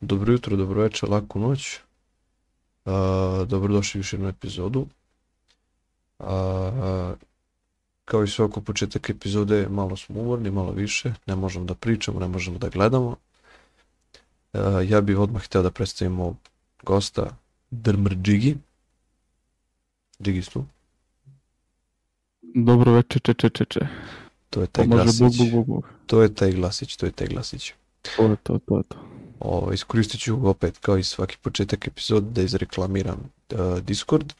Dobro jutro, dobro večer, laku noć. Uh, dobrodošli u još jednu epizodu. Uh, kao i svako početak epizode, malo smo umorni, malo više. Ne možemo da pričamo, ne možemo da gledamo. Uh, ja bih odmah hteo da predstavimo gosta Drmr Džigi. Džigi tu. Dobro večer, če, če, če, če. To je taj pa glasić. Bug, bug, bug. To je taj glasić, to je taj glasić. To je to, to je to. Ovo, ovaj, iskoristit ću opet kao i svaki početak epizod da izreklamiram uh, Discord.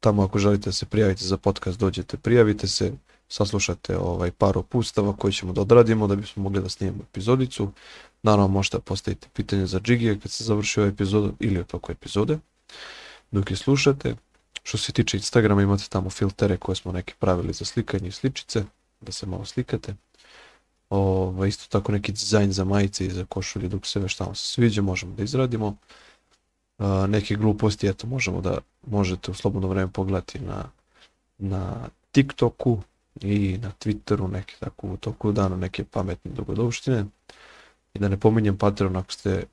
Tamo ako želite da se prijavite za podcast dođete, prijavite se, saslušate ovaj par opustava koje ćemo da odradimo da bismo mogli da snimimo epizodicu. Naravno možete da postavite pitanje za Džigije kad se završi ovaj epizod ili u toku epizode dok je slušate. Što se tiče Instagrama imate tamo filtere koje smo neki pravili za slikanje i sličice da se malo slikate. Ovo, ovaj, isto tako neki dizajn za majice i za košulje dok se već tamo se sviđa, možemo da izradimo. A, neke gluposti, eto, možemo da možete u slobodno vreme pogledati na, na TikToku i na Twitteru neke tako u toku dana neke pametne dogodovštine. I da ne pominjem Patreon ako ste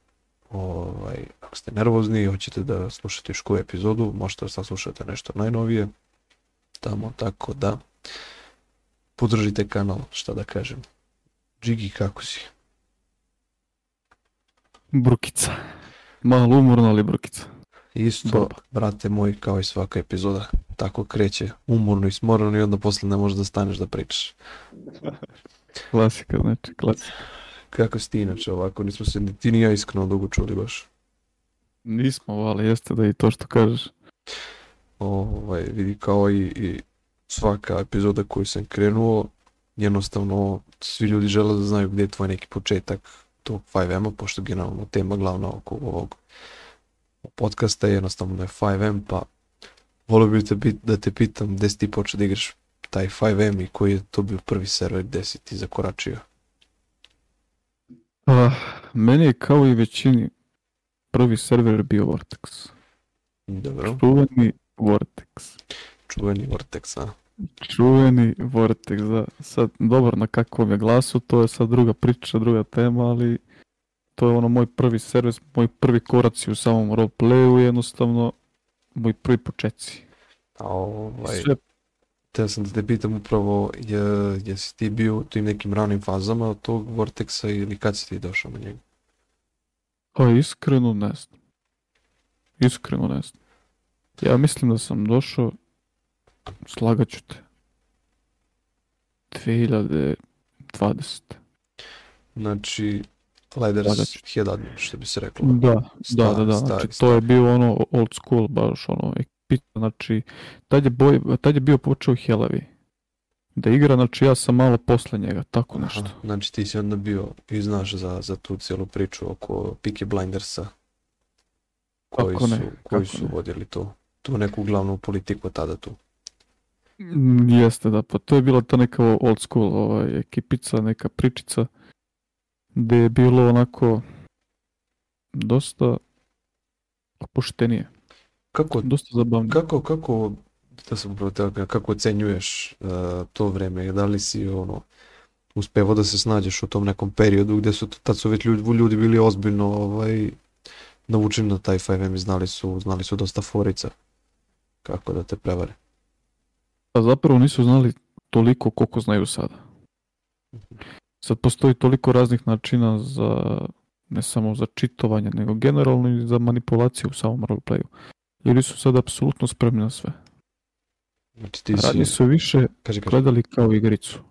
ovaj, ako ste nervozni i hoćete da slušate još koju epizodu, možete da saslušate nešto najnovije tamo, tako da podržite kanal, šta da kažem. Džigi, kako si? Brukica. Malo umorno, ali brukica. Isto, Doba. brate moj, kao i svaka epizoda. Tako kreće, umorno i smorano i onda posle ne možeš da staneš da pričaš. klasika, znači, klasika. Kako si ti inače ovako? Nismo se ni ti ni ja iskreno dugo čuli baš. Nismo, ali jeste da i to što kažeš. Ovaj, vidi kao i, i svaka epizoda koju sam krenuo, jednostavno svi ljudi žele da znaju gde je tvoj neki početak tog 5M-a, pošto generalno tema glavna oko ovog podcasta je jednostavno je 5M, pa volio bih te bit, da te pitam gde si ti počeo da igraš taj 5M i koji je to bio prvi server gde si ti zakoračio? Uh, meni je kao i većini prvi server bio Vortex. Dobro. Čuveni Vortex. Čuveni Vortex, a? Čuveni Vortex, da. Sad, dobro, na kakvom je glasu, to je sad druga priča, druga tema, ali to je ono moj prvi servis, moj prvi koraci u samom roleplayu, jednostavno moj prvi početci. A ovaj, Sve... Te sam da te pitam upravo, je, jesi ti bio u tim nekim ranim fazama tog Vortexa ili kad si ti došao na njega? Pa iskreno ne znam. Iskreno ne znam. Ja mislim da sam došao slagaću te. 2020. Znači, Leders 1000, što bi se reklo. Da, da star, da, da, znači, stari. to je bio ono old school, baš ono, ekipa, znači, tad je, boj, tad je bio počeo Helavi da igra, znači ja sam malo posle njega, tako nešto. znači ti si onda bio i znaš za, za tu cijelu priču oko Peaky Blindersa, koji kako su, ne, koji su ne. vodili to, tu neku glavnu politiku tada tu. Mm, jeste, da, pa to je bila ta neka old school ovaj, ekipica, neka pričica, gde je bilo onako dosta opuštenije. Kako, dosta zabavnije. Kako, kako, da sam upravo tega, kako ocenjuješ uh, to vreme, da li si ono, uspevao da se snađeš u tom nekom periodu gde su, tad su već ljudi, ljudi bili ozbiljno ovaj, navučeni na taj 5M i znali su, znali su dosta forica kako da te prevare a zapravo nisu znali toliko koliko znaju sada. Sad postoji toliko raznih načina za ne samo za čitovanje, nego generalno i za manipulaciju u samom roleplayu. Ljudi su sad apsolutno spremni na sve. Znači ti si... Radnje su više kaži, kaži. gledali kao igricu.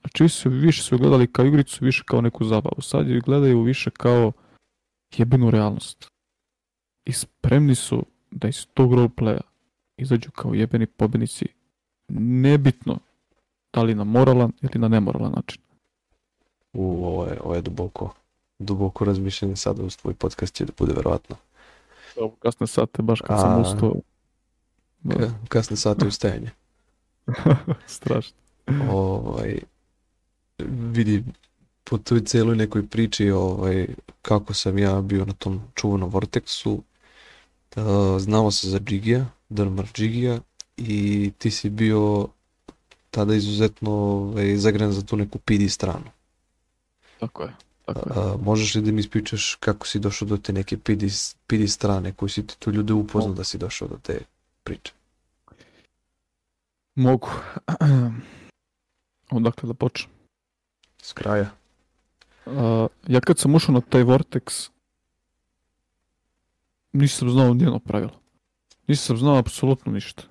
Znači su više su gledali kao igricu, više kao neku zabavu. Sad ju gledaju više kao jebenu realnost. I spremni su da iz tog roleplaya izađu kao jebeni pobednici nebitno da li na moralan ili na nemoralan način. U, ovo je, ovo je duboko, duboko razmišljanje sada uz tvoj podcast će da bude verovatno. Ovo kasne sate, baš kad A... sam ustao. Da. Kasne sate ustajanje. Strašno. ovaj, vidi, po toj celoj nekoj priči ovaj, kako sam ja bio na tom čuvenom Vortexu, da, znao se za Džigija, Drmarđigija i ti si bio tada izuzetno ovaj, zagren za tu neku pidi stranu. Tako je. Tako je. A, možeš li da mi ispričaš kako si došao do te neke pidi, pidi strane, koji si ti tu ljude upoznao da si došao do te priče? Mogu. Odakle da počnem? S kraja. A, ja kad sam ušao na taj Vortex, nisam znao nijedno pravilo. Nisam znao apsolutno ništa.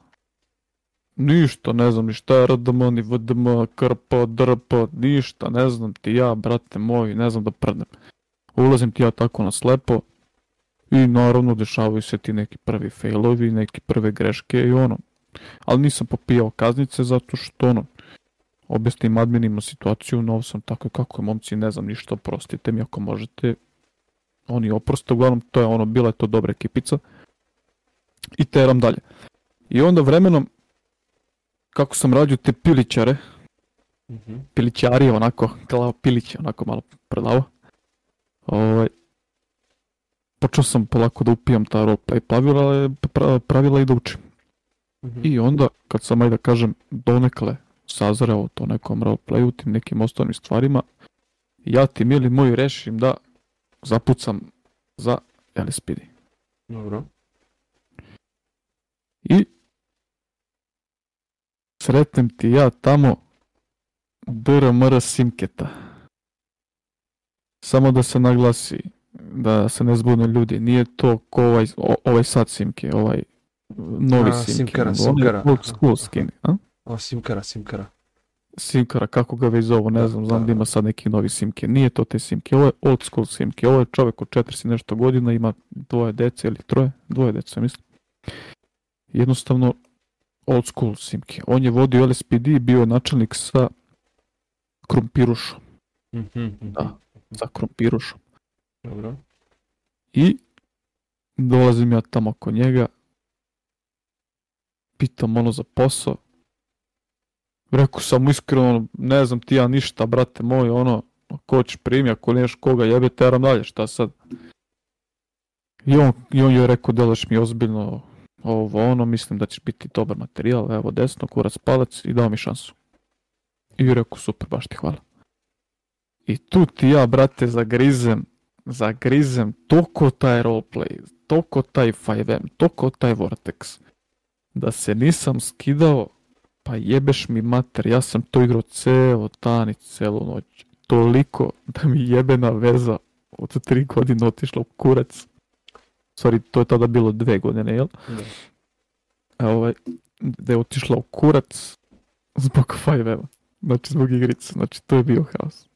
Ništa, ne znam ni šta je RDM, ni VDM, KRP, DRP, ništa, ne znam ti ja, brate moj, ne znam da prdem. Ulazim ti ja tako na slepo i naravno dešavaju se ti neki prvi failovi, neki prve greške i ono. Ali nisam popijao kaznice zato što ono, objasnim adminima situaciju, nov sam tako kako je momci, ne znam ništa, oprostite mi ako možete. Oni oprosto, uglavnom to je ono, bila je to dobra ekipica. Uh, i teram dalje. I onda vremenom, kako sam radio te pilićare, mm -hmm. pilićari onako, kao pilić onako malo predlavo, ovaj, počeo sam polako da upijam ta ropa i pravila, pravila i da učim. Mm -hmm. I onda, kad sam, ajde da kažem, donekle sazreo to nekom roleplayu, tim nekim osnovnim stvarima, ja ti, mili moj, rešim da zapucam za LSPD. Dobro i sretnem ti ja tamo DRMR Simketa. Samo da se naglasi, da se ne zbune ljudi, nije to ko ovaj, o, ovaj sad Simke, ovaj novi a, Simke. Simkara, Simkara. Old school skin, a? O, Simkara, Simkara. Simkara, kako ga već zovu, ne da, znam, da, znam da. da ima sad neki novi Simke. Nije to te Simke, ovo je old school Simke. Ovo je čovek od 40 nešto godina, ima dvoje dece ili troje, dvoje dece, mislim jednostavno old school simke. On je vodio LSPD i bio načelnik sa Krompirušom. Mm -hmm. Da, sa Krompirušom. Dobro. I dolazim ja tamo kod njega, pitam ono za posao, Rekao sam iskreno, ono, ne znam ti ja ništa, brate moj, ono, ko će primi, ako neš koga jebe, teram dalje, šta sad? I on, i on je rekao, delaš mi ozbiljno, ovo ono, mislim da ćeš biti dobar materijal, evo desno, kurac palac i dao mi šansu. I rekao, super, baš ti hvala. I tu ti ja, brate, zagrizem, zagrizem toko taj roleplay, toko taj 5M, toko taj Vortex. Da se nisam skidao, pa jebeš mi mater, ja sam to igrao ceo dan i celu noć. Toliko da mi jebena veza od tri godine otišla u kurac sorry, to je tada bilo dve godine, jel? Da. A ovaj, da je otišla u kurac zbog 5 Znači, zbog igrice. Znači, to je bio haos.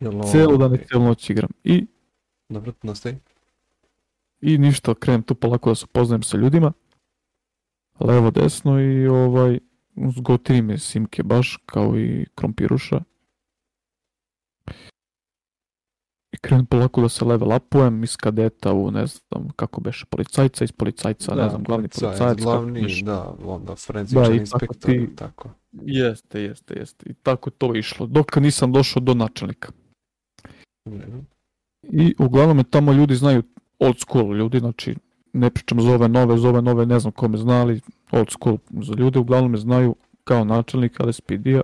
Jel, Cijelo dan i ovaj- cijelu noć igram. I... Dobro, nastavi. I ništa, krenem tu polako da se upoznajem sa ljudima. Levo, desno i ovaj... Zgotili me simke baš, kao i krompiruša. krenem polako da se level upujem iz kadeta u, ne znam, kako beše, policajca, iz policajca, da, ne znam, glavni policajac. glavni, da, onda forenzičan da, inspektor, tako, ti... tako. Jeste, jeste, jeste. I tako to išlo, dok nisam došao do načelnika. Mm. I uglavnom je tamo ljudi znaju old school ljudi, znači ne pričam za ove nove, za ove nove ne znam kome znali, old school za ljude, uglavnom me znaju kao načelnik LSPD-a,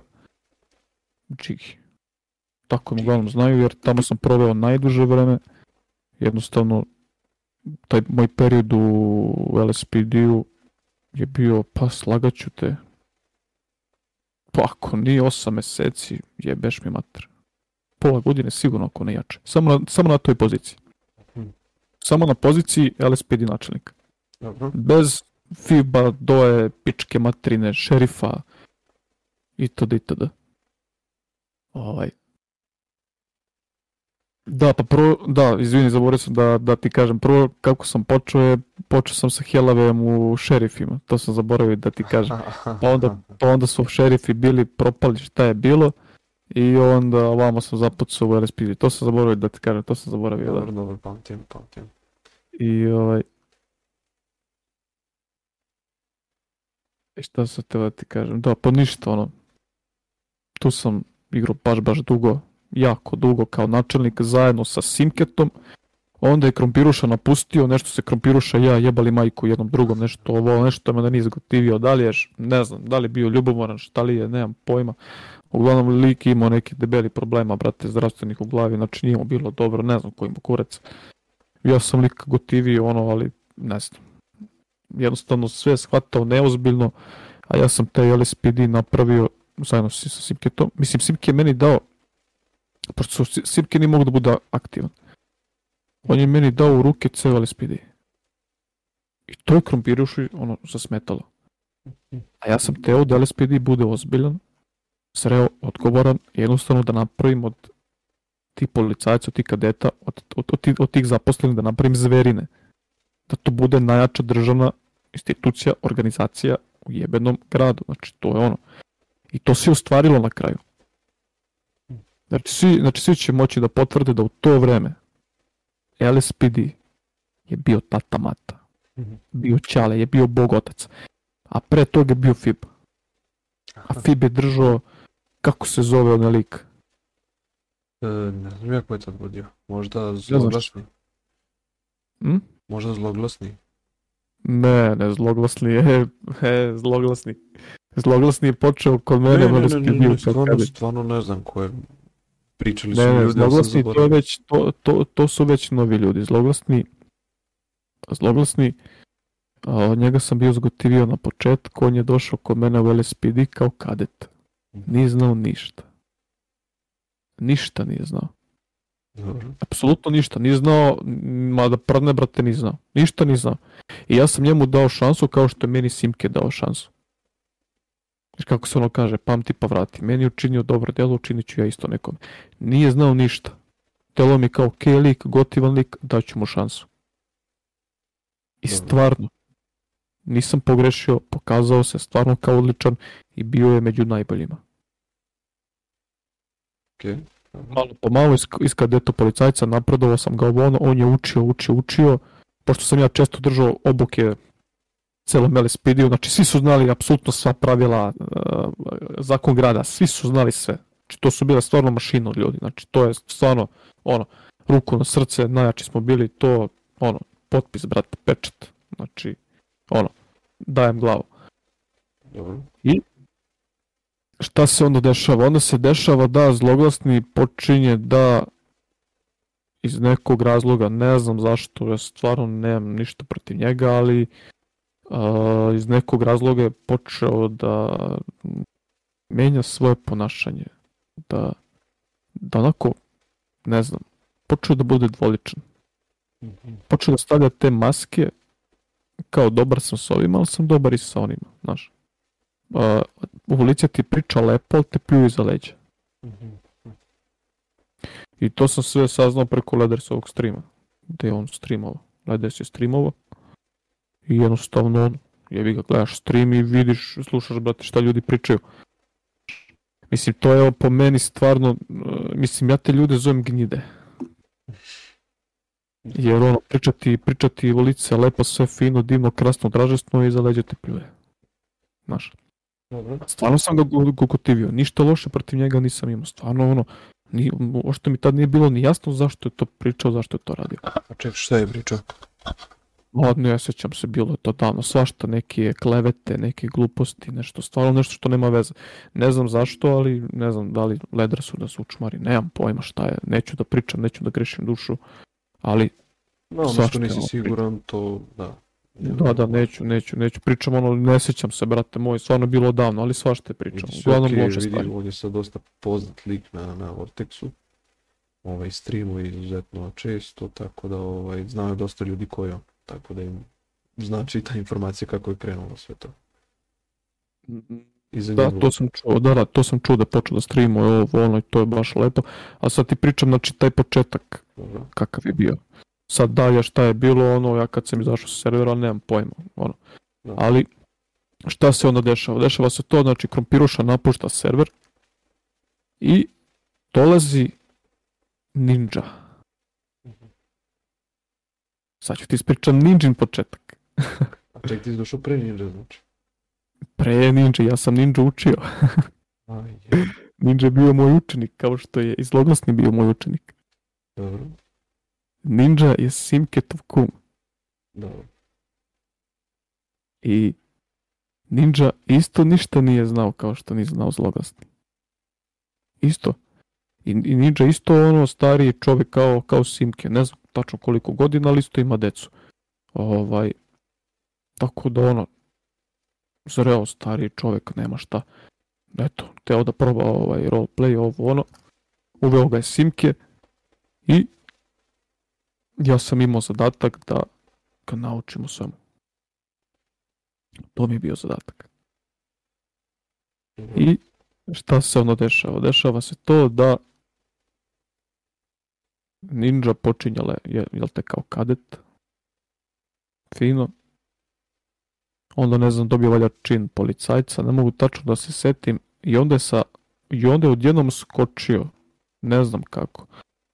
Čigi. Znači, tako mi uglavnom znaju, jer tamo sam proveo najduže vreme. Jednostavno, taj moj period u LSPD-u je bio, pa slagaću te, pa ako ni 8 meseci, jebeš mi mater. Pola godine sigurno ako ne jače. Samo na, samo na toj poziciji. Mhm. Samo na poziciji LSPD načelnika. Dobro. Bez FIBA, doje, pičke matrine, šerifa, itd. Da itd. Da. Ovaj, Da, pa prvo, da, izvini, zaboravio sam da, da ti kažem, prvo kako sam počeo je, počeo sam sa Helavejem u šerifima, to sam zaboravio da ti kažem. Pa onda, pa onda su šerifi bili propali šta je bilo i onda ovamo sam zapucao u RSP, to sam zaboravio da ti kažem, to sam zaboravio. Da. Dobro, da. dobro, pamtim, pamtim. I ovaj... I šta sam te da ti kažem, da, pa ništa ono, tu sam igrao baš, baš dugo, jako dugo kao načelnik zajedno sa Simketom. Onda je Krompiruša napustio, nešto se Krompiruša ja jebali majku jednom drugom, nešto ovo, nešto me da nije zgotivio, da li je, ne znam, da li je bio ljubomoran, šta li je, nemam pojma. Uglavnom, lik imao neki debeli problema, brate, zdravstvenih u glavi, znači nije mu bilo dobro, ne znam kojim kurac. Ja sam lik gotivio, ono, ali ne znam. Jednostavno sve shvatao neozbiljno, a ja sam taj LSPD napravio zajedno sa Simketom. Mislim, Simke je meni dao pošto su Sipke ni mogu da bude aktivan. On je meni dao u ruke ceo LSPD. I to je krompirušu ono zasmetalo. A ja sam teo da LSPD bude ozbiljan, sreo, odgovoran, jednostavno da napravim od ti policajca, od ti kadeta, od, od, od, tih, od tih zaposlenih da napravim zverine. Da to bude najjača državna institucija, organizacija u jebenom gradu. Znači, to je ono. I to se ostvarilo na kraju. Znači svi, znači, svi će moći da potvrde da u to vreme LSPD je bio tata mata, mm -hmm. bio Ćale, je bio bog otac, a pre toga je bio FIB. A FIB je držao, kako se zove onaj lik? E, ne znam ja ko je tad vodio, možda zloglasni? Hm? Možda zloglasni? Ne, ne, zloglasni je, he, zloglasni. Zloglasni je počeo kod mene, ne, ne, ne, ne, ne, ne, stvarno, stvarno ne znam ko je pričali su. Ne, ne, zloglasni to, već, to, to, to su već novi ljudi. Zloglasni, zloglasni, a, njega sam bio zgotivio na početku, on je došao kod mene u LSPD kao kadet. Mhm. Nije znao ništa. Ništa nije znao. Dobro. Apsolutno ništa, nije znao, mada prdne brate nije znao, ništa nije znao. I ja sam njemu dao šansu kao što je meni Simke dao šansu. Jer kako se ono kaže, pamti pa vrati. Meni učinio dobro delo, učinit ću ja isto nekom. Nije znao ništa. Delo mi kao ok lik, gotivan lik, daću mu šansu. I stvarno, nisam pogrešio, pokazao se stvarno kao odličan i bio je među najboljima. Okay. Malo po malo iz, iz kadeta policajca napredovao sam ga ovo on je učio, učio, učio, pošto sam ja često držao obuke celom lspd znači svi su znali apsolutno sva pravila e, zakon grada, svi su znali sve. Znači to su bile stvarno mašine od ljudi, znači to je stvarno ono, ruku na srce, najjači smo bili, to ono, potpis, brate, pečat, znači ono, dajem glavu. Dobro. I šta se onda dešava? Onda se dešava da zloglasni počinje da iz nekog razloga, ne znam zašto, ja stvarno nemam ništa protiv njega, ali a, iz nekog razloga je počeo da menja svoje ponašanje. Da, da onako, ne znam, počeo da bude dvoličan. Mhm. Počeo da stavlja te maske kao dobar sam s ovima, ali sam dobar i sa onima, znaš. Uh, policija ti priča lepo, ali te pljuju iza leđa. Mhm. I to sam sve saznao preko Ledersovog streama, gde je on streamovao. Leders je streamovao i jednostavno on, jebi ga gledaš stream i vidiš, slušaš brate šta ljudi pričaju. Mislim, to je po meni stvarno, e, mislim, ja te ljude zovem gnjide. Jer ono, pričati, pričati u lice, lepo, sve fino, divno, krasno, dražestno i za leđe te pljuve. Znaš. Dobro. Stvarno sam ga gugotivio, ništa loše protiv njega nisam imao, stvarno ono, ni, ošto mi tad nije bilo ni jasno zašto je to pričao, zašto je to radio. A ček, šta je pričao? Ma ne sećam se, bilo je to davno. Svašta neke klevete, neke gluposti, nešto stvarno, nešto što nema veze. Ne znam zašto, ali ne znam da li ledar su da su učmari. Nemam pojma šta je, neću da pričam, neću da grešim dušu, ali... No, ono što nisi siguran, to da. Da, da, neću, neću, neću. Pričam ono, ne sećam se, brate moj, stvarno bilo davno, ali svašta je pričam. Uglavnom, okay, loše stvari. On je sad dosta poznat lik na, na Vortexu, ovaj, streamuje izuzetno često, tako da ovaj, znaju dosta ljudi koji on. Tako da im znači ta informacija kako je krenulo sve to. da, to sam čuo, da, da, to sam čuo da počeo da streamuje ovo, ono i to je baš lepo. A sad ti pričam, znači, taj početak, Dobro. kakav je bio. Sad dalje šta je bilo, ono, ja kad sam izašao sa servera, nemam pojma, ono. Da. Ali, šta se onda dešava? Dešava se to, znači, Krompiruša napušta server i dolazi Ninja Sad ću ti ispričam ninjin početak. A ček, ti si pre ninja, znači? Pre ninja, ja sam ninja učio. Aj, Ninja je bio moj učenik, kao što je i bio moj učenik. Dobro. Ninja je Simketov kum. Dobro. I Ninja isto ništa nije znao kao što nije znao zloglasni. Isto. I, i Ninja isto ono stari čovjek kao, kao Simke. Ne znam tačno koliko godina, ali isto ima decu. Ovaj, tako da ono, zreo stari čovjek, nema šta. Eto, teo da proba ovaj roleplay, ovo ono. Uveo ga je Simke i ja sam imao zadatak da ga naučimo u svemu. To mi je bio zadatak. I šta se ono dešava? Dešava se to da Ninja počinjala je, jel te, kao kadet. Fino. Onda, ne znam, dobio valja čin policajca, ne mogu tačno da se setim. I onda je sa, i onda je odjednom skočio, ne znam kako.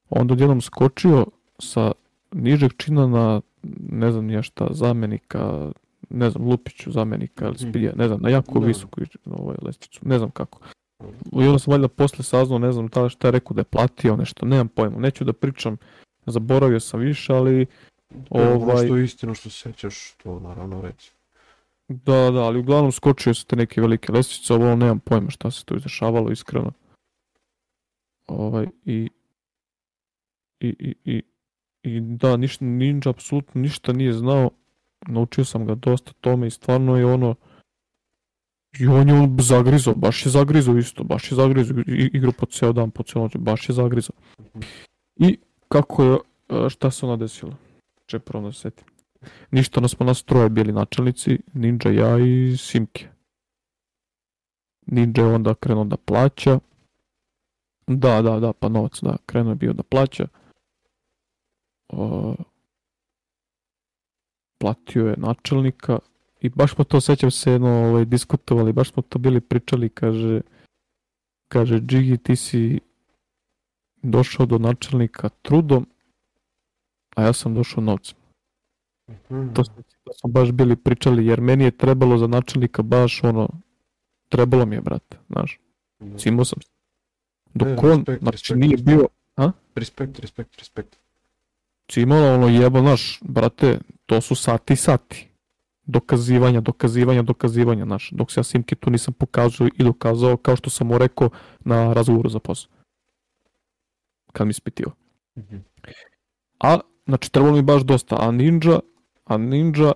Onda odjednom skočio sa nižeg čina na, ne znam nije šta, zamenika, ne znam, Lupiću zamenika ali mhm. spilja, ne znam, na jako da. visoku ovaj, lestvicu, ne znam kako. I onda sam valjda posle saznao, ne znam tada šta je rekao da je platio nešto, nemam pojma, neću da pričam, zaboravio sam više, ali... Da, ovaj... Ono što je istino što sećaš, to naravno reći. Da, da, ali uglavnom skočio se te neke velike lestvice, ovo nemam pojma šta se to izdešavalo, iskreno. Ovaj, i, i, i, i, i da, ništa, Ninja apsolutno ništa nije znao, naučio sam ga dosta tome i stvarno je ono, I on je on zagrizao, baš je zagrizao isto, baš je zagrizao, igru po ceo dan, po ceo noć, baš je zagrizao. I kako je, e, šta se ona desilo? Če prvo da se setim. Ništa, nas smo nas troje bili načelnici, Ninja, ja i Simke. Ninja je onda krenuo da plaća. Da, da, da, pa novac, da, krenuo je bio da plaća. Uh, platio je načelnika, i baš smo to, sećam se, jedno, ovaj, diskutovali, baš smo to bili pričali, kaže, kaže, Džigi, ti si došao do načelnika trudom, a ja sam došao novcem. Mm. To, to smo baš bili pričali, jer meni je trebalo za načelnika baš ono, trebalo mi je, brate, znaš, mm. Da. cimo sam se. Dok e, on, znači, nije respekt. bio, a? Respekt, respekt, respekt. Cimo znači, ono, jebo, znaš, brate, to su sati, sati dokazivanja, dokazivanja, dokazivanja, znaš, dok se ja Simke tu nisam pokazao i dokazao, kao što sam mu rekao na razgovoru za posao. Kad mi ispitio. Mhm. A, znači, trebalo mi baš dosta, a Ninja, a Ninja,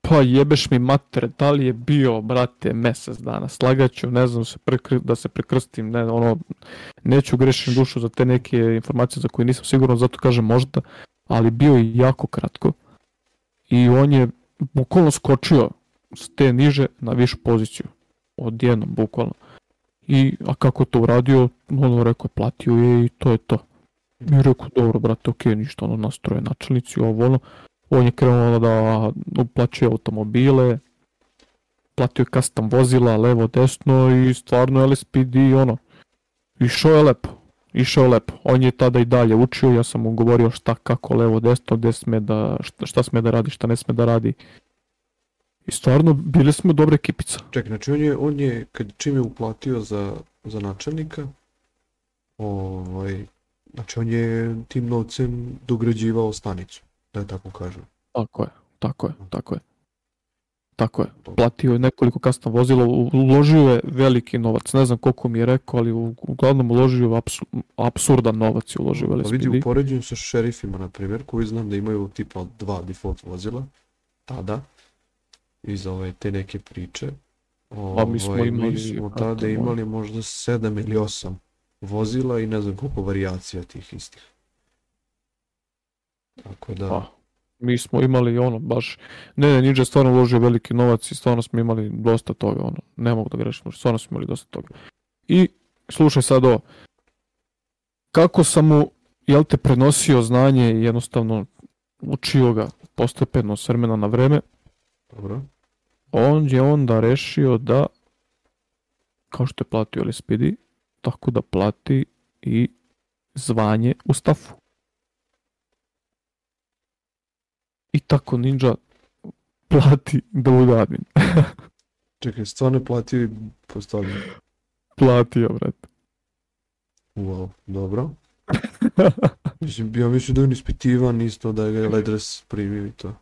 pa jebeš mi mater, da li je bio, brate, mesec dana, slagaću, ne znam se prekr da se prekrstim, ne, ono, neću grešim dušu za te neke informacije za koje nisam siguran, zato kažem možda, ali bio je jako kratko. I on je bukvalno skočio s te niže na višu poziciju. Odjednom, bukvalno. I, a kako to uradio, ono rekao, platio je i to je to. I rekao, dobro, brate, okej, okay, ništa, ono, nastroje načelnici, ovo, ono. On je krenuo da uplaćuje automobile, platio je custom vozila, levo, desno i stvarno LSPD, ono, i išao je lepo išao lepo. On je tada i dalje učio, ja sam mu govorio šta, kako, levo, desno, gde sme da, šta, šta sme da radi, šta ne sme da radi. I stvarno, bili smo dobra ekipica. Ček, znači on je, on je kad, čim je uplatio za, za načelnika, ovaj, znači on je tim novcem dograđivao stanicu, da je tako kažem. Tako je, tako je, tako je. Tako je. Platio je nekoliko kasno vozila, uložio je veliki novac. Ne znam koliko mi je rekao, ali uglavnom uložio je apsu, apsurdan novac je uložio pa u LSPD. Pa vidi, u poređenju sa šerifima, na primjer, koji znam da imaju tipa dva default vozila, tada, iz ove te neke priče. Ovo, A mi smo ovaj, imali... Mi smo tada imali možda sedam ili osam vozila i ne znam koliko varijacija tih istih. Tako da... Pa mi smo imali ono baš, ne ne, Ninja stvarno uložio veliki novac i stvarno smo imali dosta toga, ono, ne mogu da grešim, stvarno smo imali dosta toga. I slušaj sad ovo, kako sam mu, jel te, prenosio znanje i jednostavno učio ga postepeno s vremena na vreme, Dobro. on je onda rešio da, kao što je platio LSPD, tako da plati i zvanje u stafu. i tako Ninja plati da bude admin. Čekaj, stvarno ne platio i postavljeno? Platio, brate. Wow, dobro. Mislim, ja mislim da je on ispitivan isto, da ga je Ledres primio i to.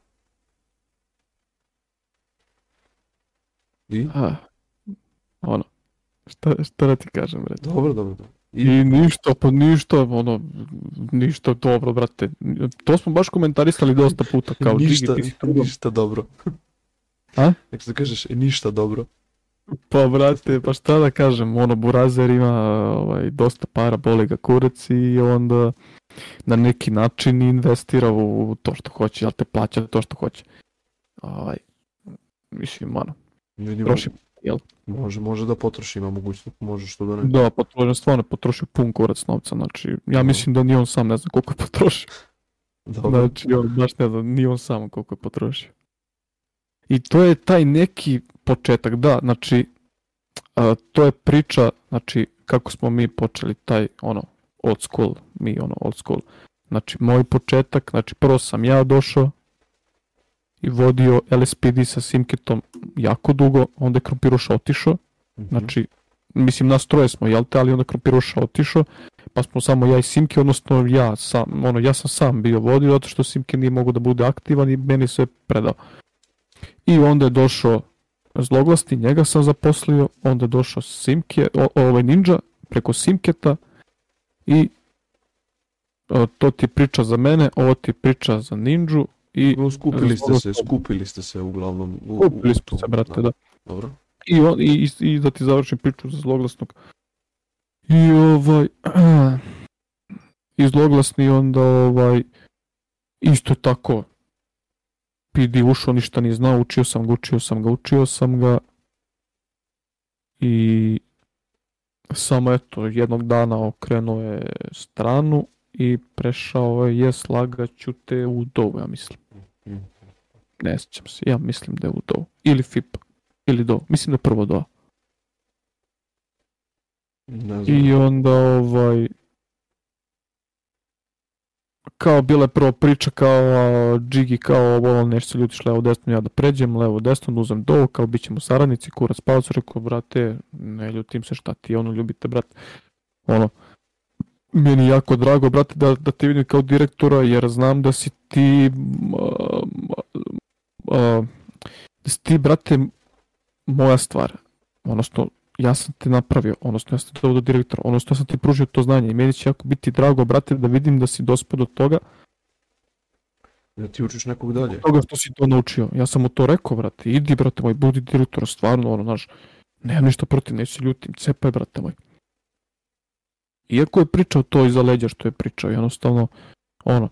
I? A, ono, šta, šta da ti kažem, brate? Dobro, dobro, dobro. I... I ništa, pa ništa, ono, ništa dobro, brate. To smo baš komentarisali dosta puta, kao ništa, digi, ništa dobro. A? Kako se kažeš, e, ništa dobro. Pa brate, pa šta da kažem, ono Burazer ima ovaj, dosta para, bole ga kurac i onda na neki način investira u to što hoće, jel te plaća to što hoće. Ovaj, mislim, ono, Ljudima, jel? Može, može da potroši, ima mogućnost, da može što da ne. Da, pa je stvarno potrošio pun kurac novca, znači, ja da. mislim da ni on sam ne zna koliko je potrošio. Dobro. Znači, on, baš ne zna, ni on sam koliko je potrošio. I to je taj neki početak, da, znači, a, to je priča, znači, kako smo mi počeli taj, ono, old school, mi, ono, old school. Znači, moj početak, znači, prvo sam ja došao, i vodio LSPD sa Simketom jako dugo, onda je Krompiruša otišao, mhm. znači, mislim, nas troje smo, jel te, ali onda Krompiruša otišao, pa smo samo ja i Simke, odnosno ja sam, ono, ja sam sam bio vodio, zato što Simke nije mogo da bude aktivan i meni sve predao. I onda je došao zloglasni, njega sam zaposlio, onda je došao Simke, ovaj Ninja, preko Simketa i o, to ti priča za mene, ovo ti priča za Ninju, I skupili ste se, skupili ste se uglavnom. U, skupili smo se, brate, da. Dobro. I, on, i, i, da ti završim priču za zloglasnog. I ovaj... I zloglasni onda ovaj... Isto tako. PD ušao, ništa ni znao, učio sam ga, učio sam ga, učio sam ga. I samo eto, jednog dana okrenuo je stranu i prešao je slagaću te u Dovu, ja mislim. Ne sjećam se, ja mislim da je u do. Ili FIP, ili do. Mislim da je prvo do. Ne znam. I onda ovaj... Kao bila je prvo priča kao a, Džigi kao ovo nešto se ljutiš levo desno ja da pređem levo desno da uzem do kao bit ćemo saradnici kurac palac rekao brate ne ljutim se šta ti ono ljubite brate ono meni jako drago brate da, da te vidim kao direktora jer znam da si ti uh, uh, da ti, brate, moja stvar. Odnosno, ja sam te napravio, odnosno ja sam te dovodio direktor, odnosno ja sam ti pružio to znanje i meni će jako biti drago, brate, da vidim da si dospao do toga. Da ti učiš nekog dalje. Od toga što si to naučio. Ja sam mu to rekao, brate, idi, brate moj, budi direktor, stvarno, ono, znaš, nemam ništa protiv, neću se ljutim, cepaj, brate moj. Iako je pričao to iza leđa što je pričao, jednostavno, ono,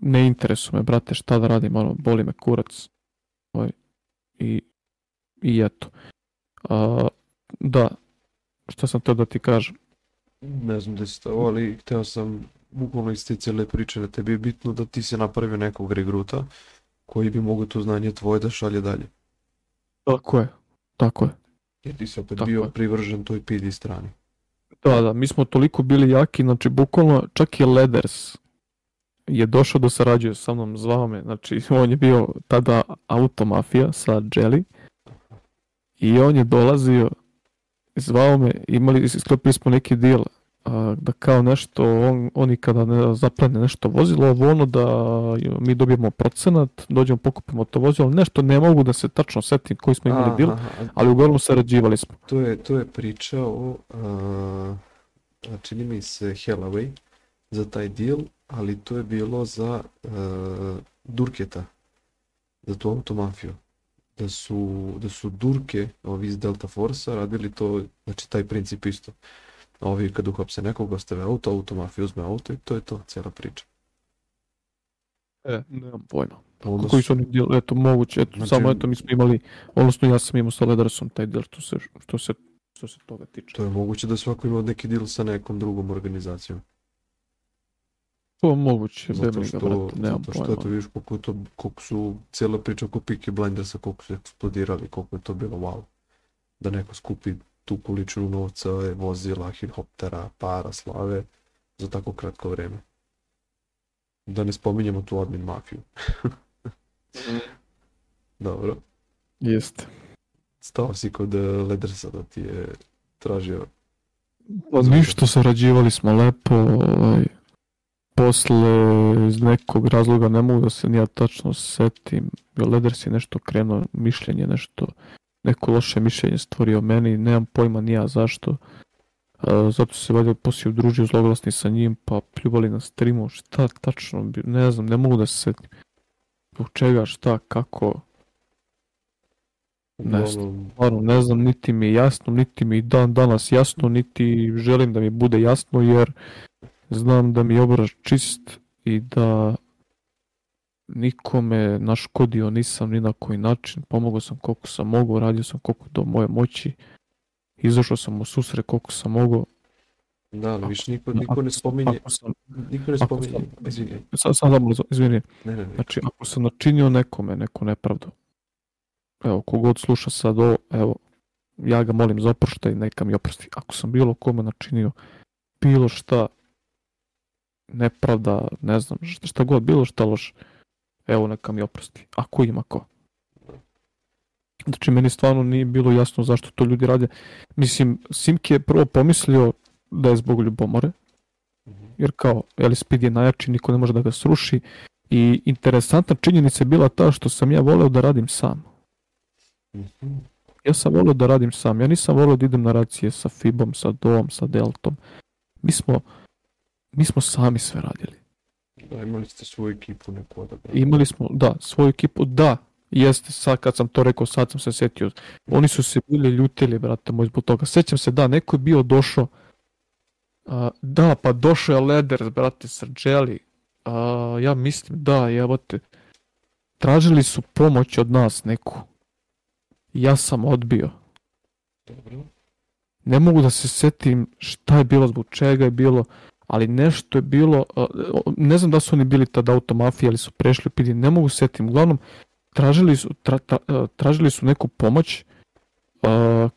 ne interesu me, brate, šta da radim, ono, boli me kurac. Ovaj, I, i eto. A, da, šta sam teo da ti kažem? Ne znam da si to, ali hteo sam bukvalno iz te cijele priče da tebi je bitno da ti se napravio nekog regruta koji bi mogo to znanje tvoje da šalje dalje. Tako je, tako je. Jer ti si opet tako bio je. privržen toj PD strani. Da, da, mi smo toliko bili jaki, znači bukvalno čak i Leders je došao da sarađuje sa mnom, zvao me, znači on je bio tada automafija sa Jelly i on je dolazio, zvao me, imali, sklopili smo neki deal, a, da kao nešto, on, oni kada ne, zaplane nešto vozilo, ovo ono da mi dobijemo procenat, dođemo pokupimo to vozilo, nešto ne mogu da se tačno setim koji smo imali aha, deal, ali uglavnom sarađivali smo. To je, to je priča o, a, čini znači, mi se, Hellaway za taj deal ali to je bilo za e, Durketa, za tu automafiju. Da su, da su Durke, ovi iz Delta Force-a, radili to, znači taj princip isto. Ovi kad uhapse nekog, ostave auto, automafija uzme auto i to je to, cijela priča. E, nemam pojma. Onda Koji su oni djel, eto, moguće, eto, znači, samo eto, mi smo imali, odnosno ja sam imao sa Ledersom taj del, što se, što se, što se toga tiče. To je moguće da svako ima neki deal sa nekom drugom organizacijom. Po moguće, zato što, brat, nemam zato što pojma. vidiš koliko, to, koliko su cijela priča oko Peaky Blindersa, koliko su eksplodirali, koliko je to bilo wow. Da neko skupi tu količinu novca, e, vozila, helikoptera, para, slave za tako kratko vreme. Da ne spominjemo tu admin mafiju. Dobro. Jeste. Stao si kod e, Ledersa da ti je tražio... Ništa, sarađivali smo lepo, ovaj, posle iz nekog razloga ne mogu da se ja tačno setim. Leders je nešto krenuo, mišljenje nešto, neko loše mišljenje stvorio meni, nemam pojma ni ja zašto. E, zato se valjda poslije udružio zloglasni sa njim, pa pljubali na streamu, šta tačno, ne znam, ne mogu da se setim. Zbog čega, šta, kako, ne znam, stvarno ne znam, niti mi je jasno, niti mi dan danas jasno, niti želim da mi bude jasno, jer Znam da mi je obraz čist i da nikome naškodio nisam ni na koji način. Pomogao sam koliko sam mogao, radio sam koliko do moje moći. Izašao sam u susre koliko sam mogao. Da, ali više niko, niko ako, ne spominje. Ako sam, niko ne spominje. Izvini. Sad sam zamalo, izvini. Ne, ne, ne. Znači, ako sam načinio nekome neku nepravdu, evo, kogod sluša sad ovo, evo, ja ga molim za oproštaj, neka mi oprosti. Ako sam bilo kome načinio bilo šta, nepravda, ne znam, šta, šta god, bilo šta loše. Evo, neka mi oprosti. Ako ima ko. Znači, meni stvarno nije bilo jasno zašto to ljudi rade. Mislim, Simki je prvo pomislio da je zbog ljubomore, mhm. jer kao, jel, Speed je najjači, niko ne može da ga sruši. I interesantna činjenica je bila ta što sam ja voleo da radim sam. Mhm. Ja sam voleo da radim sam. Ja nisam voleo da idem na racije sa Fibom, sa Doom, sa Deltom. Mi smo mi smo sami sve radili. Da, imali ste svoju ekipu neku odabrali. Imali smo, da, svoju ekipu, da, jeste, sad kad sam to rekao, sad sam se setio. Oni su se bili ljutili, brate moj, zbog toga. Sećam se, da, neko je bio došao, a, da, pa došao je Leder, brate, Srđeli, a, ja mislim, da, jebate, tražili su pomoć od nas neku. Ja sam odbio. Dobro. Ne mogu da se setim šta je bilo, zbog čega je bilo ali nešto je bilo, ne znam da su oni bili tada automafija ili su prešli PD, ne mogu setim, uglavnom tražili su, tra, tra, tražili su neku pomoć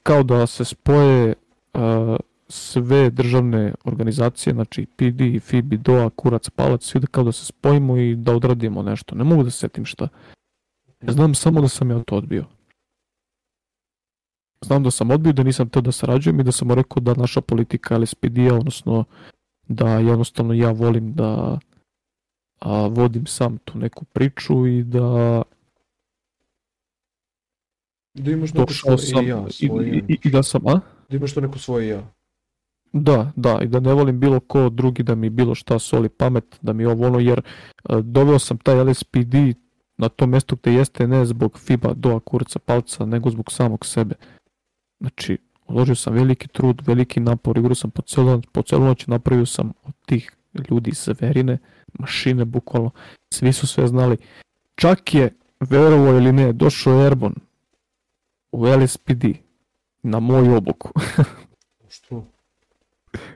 kao da se spoje sve državne organizacije, znači PD, FIBI, DOA, Kurac, Palac, svi da kao da se spojimo i da odradimo nešto. Ne mogu da setim šta. Ja znam samo da sam ja to odbio. Znam da sam odbio, da nisam teo da sarađujem i da sam rekao da naša politika LSPD-a, odnosno da jednostavno ja volim da a, vodim sam tu neku priču i da da imaš neko svoje ja svoje. I, i, i da sam, a? Da imaš to neko svoje ja. Da, da, i da ne volim bilo ko drugi da mi bilo šta soli pamet, da mi ovo ono, jer a, e, doveo sam taj LSPD na to mesto gde jeste ne zbog FIBA doa kurca palca, nego zbog samog sebe. Znači, uložio sam veliki trud, veliki napor, igrao sam po celu po celu noć napravio sam od tih ljudi iz Severine, mašine bukvalno, svi su sve znali. Čak je, verovo ili ne, došao Erbon u LSPD na moju obuku. Što?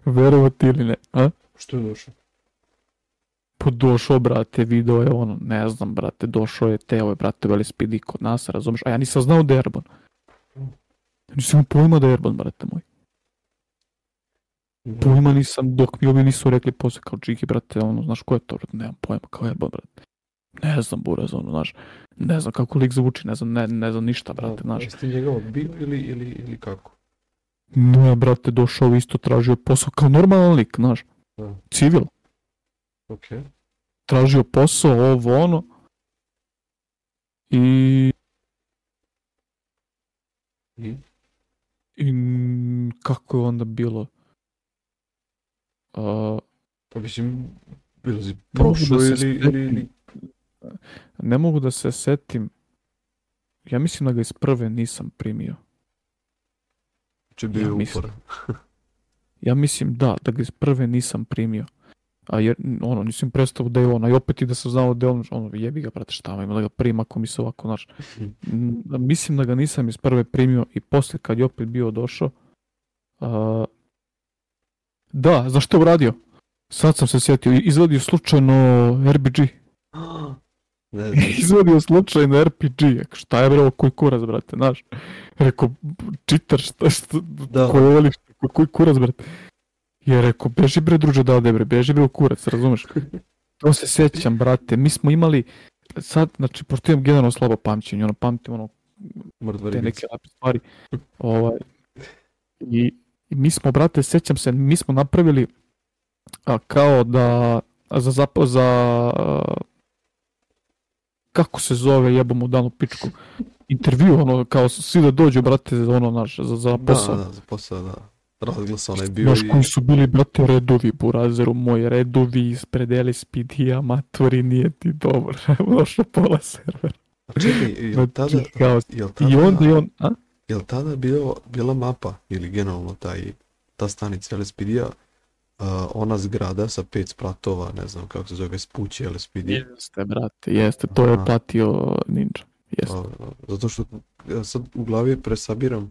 Verovo ti ili ne, a? Što je došao? Pa došao, brate, video je ono, ne znam, brate, došao je, teo je, brate, u LSPD kod nas, razumeš? A ja nisam znao da je Erbon. Mm. Nisam pojma da je Erban, brate moj. Da. Pojma nisam, dok mi ovi nisu rekli posle kao Džiki, brate, ono, znaš ko je to, brate, nemam pojma, kao Erban, brate. Ne znam, Buraz, ono, znaš, ne znam kako lik zvuči, ne znam, ne, ne znam ništa, da, brate, znaš. Da, jeste njega odbio ili, ili, ili kako? No ja, brate, došao isto tražio posao, kao normalan lik, znaš, da. civil. Okej. Okay. Tražio posao, ovo, ono, i... I? I kako je onda bilo? Uh, pa mislim, bilo si da prošlo ili, setim, ili... Ne mogu da se setim. Ja mislim da ga iz prve nisam primio. Če znači, bio ja upor. ja mislim da, da ga iz prve nisam primio. A jer, ono, nisam prestao da je on, a i opet i da sam znao da je on, ono, jebi ga, brate, šta ima da ga prima ako mi se ovako, znaš. Mislim da ga nisam iz prve primio i posle kad je opet bio došao, a, da, znaš što uradio? Sad sam se sjetio, izvadio slučajno RPG. Izvadio slučajno RPG, šta je bro, koji kurac, brate, znaš. Rekao, čitaš, šta, šta, da. koji voliš, koji kurac, brate je ja rekao, beži bre druže da ode bre, beži bre u kurac, razumeš? To se sećam, brate, mi smo imali, sad, znači, pošto imam generalno slabo pamćenje, ono, pamtim, ono, Mrtva te neke lepe stvari. Ovaj, i, I mi smo, brate, sećam se, mi smo napravili a, kao da, za, za, za kako se zove, jebom u danu pičku, intervju, ono, kao svi da dođu, brate, ono, naš, za, za da, posao. Da, da, za posao, da razglas onaj bio Znaš koji su bili, brate, redovi, po Burazeru moj, redovi ispred LSPD, amatori, nije ti dobro. Došlo pola servera. A čekaj, jel znači, tada... Jel tada I onda i on... A? Jel tada bio, bila mapa, ili generalno taj, ta stanica LSPD-a, uh, ona zgrada sa pet spratova, ne znam kako se zove, spući LSPD. Jeste, brate, jeste, to je Aha. platio Ninja. Jeste. Zato što sad u glavi presabiram uh,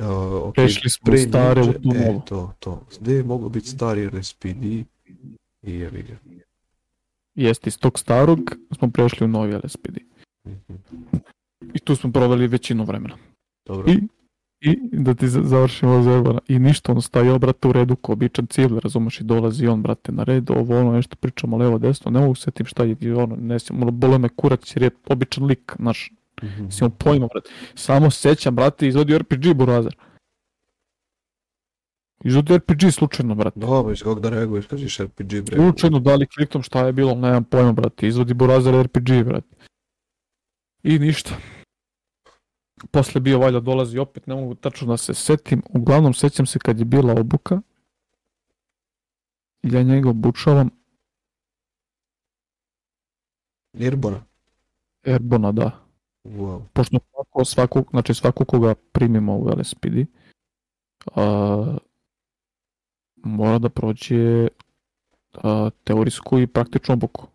Uh, okay, Prešli smo pre stare u tu novo. E, to, to. Gde je mogao biti stari RSPD i je ga. Jeste, iz tog starog smo prešli u novi LSPD. Mm -hmm. I tu smo proveli većinu vremena. Dobro. I, I da ti završimo zajebana. I ništa, on stajao, brate, u redu ko običan civil, razumeš, i dolazi on, brate, na red, ovo ono, nešto pričamo levo, desno, ne mogu setim šta je, ono, ne se, ono, bole me kurac, jer je običan lik, naš, Mm -hmm. Samo pojma, brate. Samo sećam, brate, izvodio RPG Burazar. Izvodio RPG slučajno, brate. Dobro, iz kog da reaguješ, kažeš RPG, brate. Slučajno, da li kliktom, šta je bilo, nemam pojma, brate. Izvodi Burazar RPG, brate. I ništa. Posle bio valjda dolazi opet, ne mogu tačno da se setim. Uglavnom, sećam se kad je bila obuka. Ja njega obučavam. Irbona. Erbona, da. Wow. Pošto svako, svako, znači svako koga primimo u LSPD, a, mora da prođe a, teorijsku i praktičnu obuku.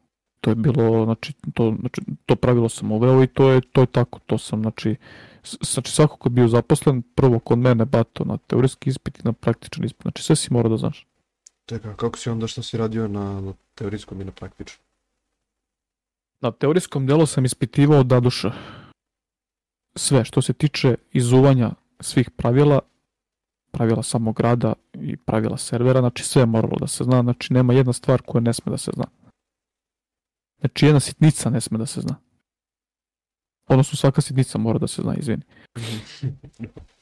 To je bilo, znači, to, znači, to pravilo sam uveo i to je, to je tako, to sam, znači, znači svako ko je bio zaposlen, prvo kod mene bato na teorijski ispit i na praktičan ispit, znači sve si mora da znaš. Čekaj, kako si onda što si radio na, na teorijskom i na praktičnom? Na teorijskom delu sam ispitivao Daduša sve što se tiče izuvanja svih pravila, pravila samog rada i pravila servera, znači sve je moralo da se zna, znači nema jedna stvar koja ne sme da se zna. Znači jedna sitnica ne sme da se zna. Odnosno svaka sitnica mora da se zna, izvini.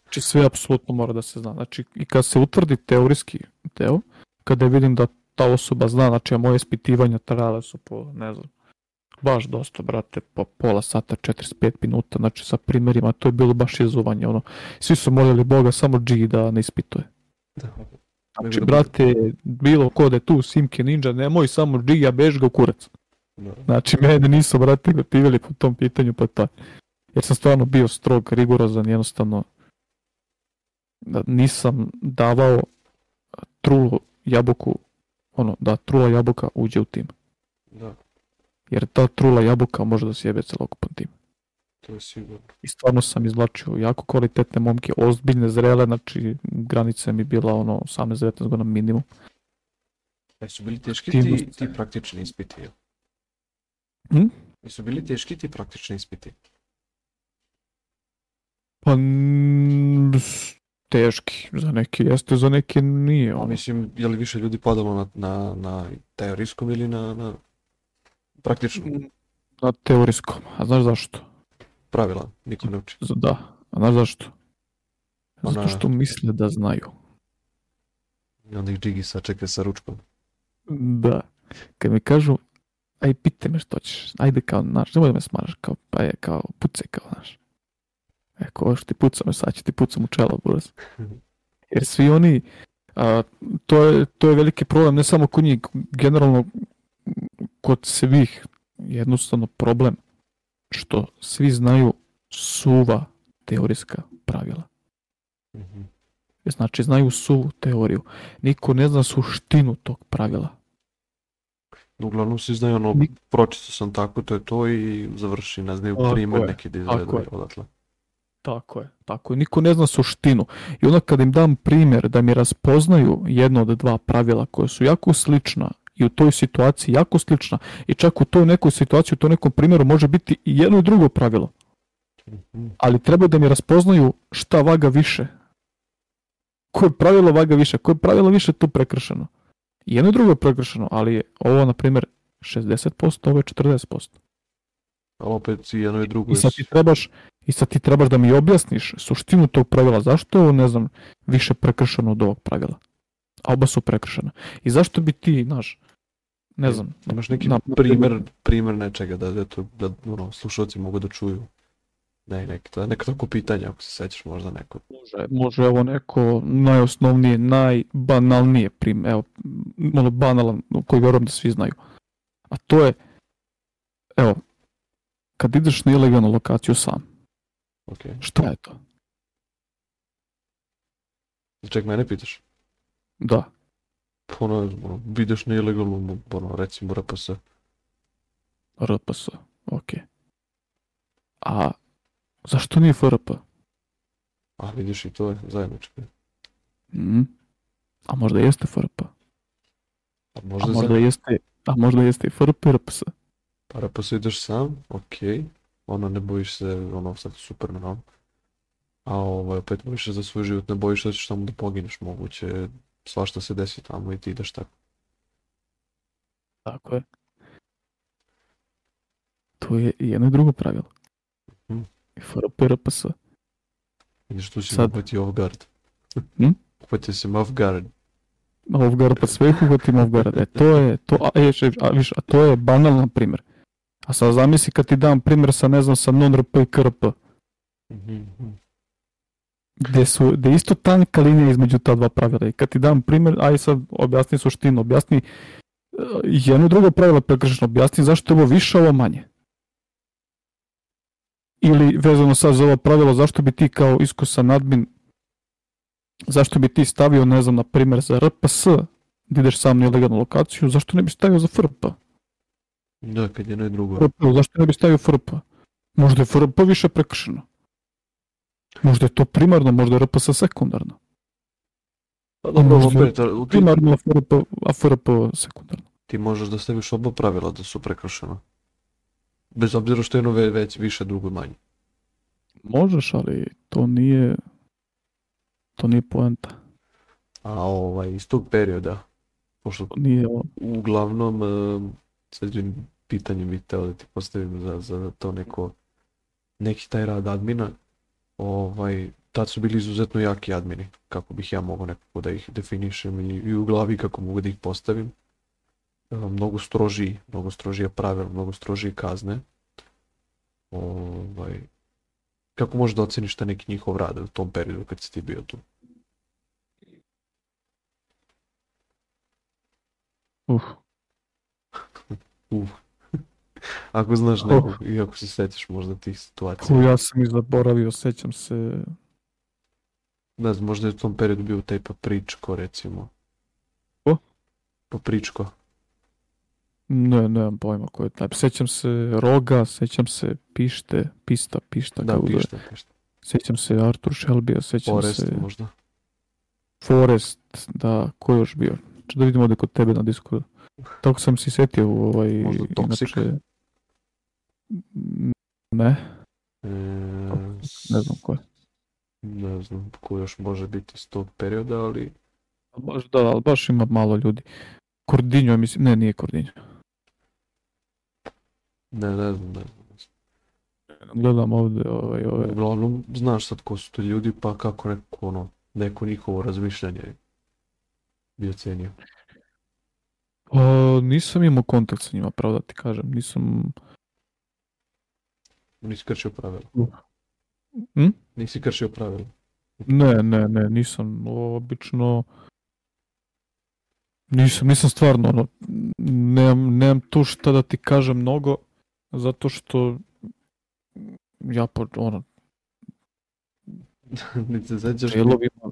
Znači sve apsolutno mora da se zna. Znači i kad se utvrdi teorijski deo, kada vidim da ta osoba zna, znači a moje ispitivanja trajale su po, ne znam, baš dosta, brate, po pola sata, 45 minuta, znači sa primerima, to je bilo baš izuvanje, ono, svi su molili Boga, samo G da ne ispituje. Da. Znači, da brate, bilo ko da je tu Simke Ninja, nemoj samo G, a bež ga u kurac. Da. Znači, mene nisu, brate, gotivili po tom pitanju, pa to. Jer sam stvarno bio strog, rigorozan, jednostavno, da nisam davao trulu jabuku, ono, da trula jabuka uđe u tim. Da jer ta trula jabuka može da sjebe celokupan tim. To je sigurno. I stvarno sam izvlačio jako kvalitetne momke, ozbiljne, zrele, znači granica mi bila ono 18-19 godina minimum. E su bili teški ti, ti praktični ispiti, Hm? E su bili teški ti praktični ispiti? Pa teški, za neke jeste, za neke nije. Ono. Pa mislim, je li više ljudi padalo na, na, na teorijskom ili na, na Praktično. Mm. Na teorijskom. A znaš zašto? Pravila, niko ne uči. Da. A znaš zašto? Ona... Zato što misle da znaju. I onda ih džigi sačekaj sa ručkom. Da. Kad mi kažu, aj pite me što ćeš, ajde kao, znaš, nemoj da me smaraš, kao, pa je, kao, pucaj, kao, znaš. Eko, ovo što ti pucam, e, sad ću ti pucam u čelo, buraz. Jer svi oni, a, to, je, to je veliki problem, ne samo kod njih, generalno kod svih jednostavno problem što svi znaju suva teorijska pravila. Mm-hmm. Znači, znaju suvu teoriju. Niko ne zna suštinu tog pravila. Uglavnom svi znaju ono, Nik... pročito sam tako, to je to i završi, ne znaju tako primjer je, neki da izvedu odatle. Tako je, tako je. Niko ne zna suštinu. I onda kad im dam primer da mi raspoznaju jedno od dva pravila koje su jako slična i u toj situaciji jako slična. I čak u toj nekoj situaciji, u tom nekom primjeru može biti i jedno i drugo pravilo. Ali treba da mi raspoznaju šta vaga više. Koje pravilo vaga više, koje pravilo više tu prekršeno. I jedno i drugo je prekršeno, ali je ovo, na primjer, 60%, ovo je 40%. Ali opet i jedno i drugo. I sad ti trebaš, i sad ti trebaš da mi objasniš suštinu tog pravila. Zašto je ovo, ne znam, više prekršeno od ovog pravila? A oba su prekršena. I zašto bi ti, znaš, Ne znam. Imaš neki na, primer, primer nečega da, eto, da, da ono, slušalci mogu da čuju ne, neki, to neko tako pitanje, ako se sećaš možda neko. Može, može evo neko najosnovnije, najbanalnije primer, evo, malo banalan, koji vjerujem da svi znaju. A to je, evo, kad ideš na ilegalnu lokaciju sam, okay. šta je to? Ček, mene pitaš? Da ono, vidiš na ilegalnu, ono, recimo RPS. RPS, okej. Okay. A zašto nije FRP? A vidiš i to je zajedničko. Mm. A možda jeste FRP? A možda, a možda jeste, a možda jeste i FRP RPS. Pa RPS ideš sam, okej. Okay. Ono, ne bojiš se, ono, sad super na A ovaj, opet bojiš se za svoj život, ne bojiš da ćeš tamo da pogineš moguće, sva što se desi tamo i ti ideš tako. Tako je. To je jedno i drugo pravilo. Mm. FRPRPS. Vidiš tu si Sad... uhvati off guard. Hm? Uhvati se off guard. Off guard pa sve uhvatim off guard. E, to je, to, a, je, a, viš, a to je banalan primer. A sad zamisli kad ti dam primer sa, ne znam, sa non-RP i KRP. Mm -hmm gde, su, gde isto tanka linija između ta dva pravila. I kad ti dam primer, aj sad objasni suštinu, objasni e, jedno drugo pravilo prekršeno, objasni zašto je ovo više, ovo manje. Ili vezano sad za ovo pravilo, zašto bi ti kao iskusan admin, zašto bi ti stavio, ne znam, na primer za RPS, gdje da ideš sam na ilegalnu lokaciju, zašto ne bi stavio za FRP? Da, kad je najdrugo. FRP, zašto ne bi stavio FRP? Možda je FRP više prekršeno. Možda je to primarno, možda je RPS sekundarno. Pa dobro, opet, ti... primarno a AFRP sekundarno. Ti možeš da staviš oba pravila da su prekršena. Bez obzira što je jedno već više, drugo manje. Možeš, ali to nije to nije poenta. A ovaj, iz tog perioda, pošto nije uglavnom, eh, sad jednim pitanjem bih teo da ti postavim za, za to neko, neki taj rad admina, ovaj, tad su bili izuzetno jaki admini, kako bih ja mogao nekako da ih definišem i, i u glavi kako mogu da ih postavim. E, mnogo strožiji, mnogo strožije pravila, mnogo strožije kazne. Ovaj, kako možeš da oceniš šta neki njihov rad u tom periodu kad si ti bio tu? Uf. Uf. Ako znaš oh. nekog oh. i ako se sećaš možda tih situacija. Kako ja sam i zaboravio, sećam se... Ne znam, možda je u tom periodu bio taj papričko, recimo. Ko? Papričko. Ne, nemam pojma ko je taj. Sećam se Roga, sećam se Pište, Pista, Pišta. Da, Pišta, da. Pišta. Sećam se Artur Shelby, sećam Forest, se... Forest možda. Forest, da, ko je još bio? Če da vidimo ovde kod tebe na Discordu. Tako sam se setio ovaj... Možda Toxic. Inače, Ne. E, ne znam ko je. Ne znam ko još može biti iz tog perioda, ali... Baš, da, ali baš ima malo ljudi. Kordinjo, mislim, ne, nije Kordinjo. Ne, ne znam, ne znam. Gledam ovdje ovaj, ove... Uglavnom, znaš sad ko su to ljudi, pa kako neko, ono, neko njihovo razmišljanje bi ocenio. O, nisam imao kontakt sa njima, pravo da ti kažem. Nisam... Nisi kršio pravila. Hm? Nisi kršio pravila. Ne, ne, ne, nisam. Obično nisam, nisam stvarno ono, nemam, nemam tu šta da ti kažem mnogo zato što ja po, ono Niti se sećaš čelovima,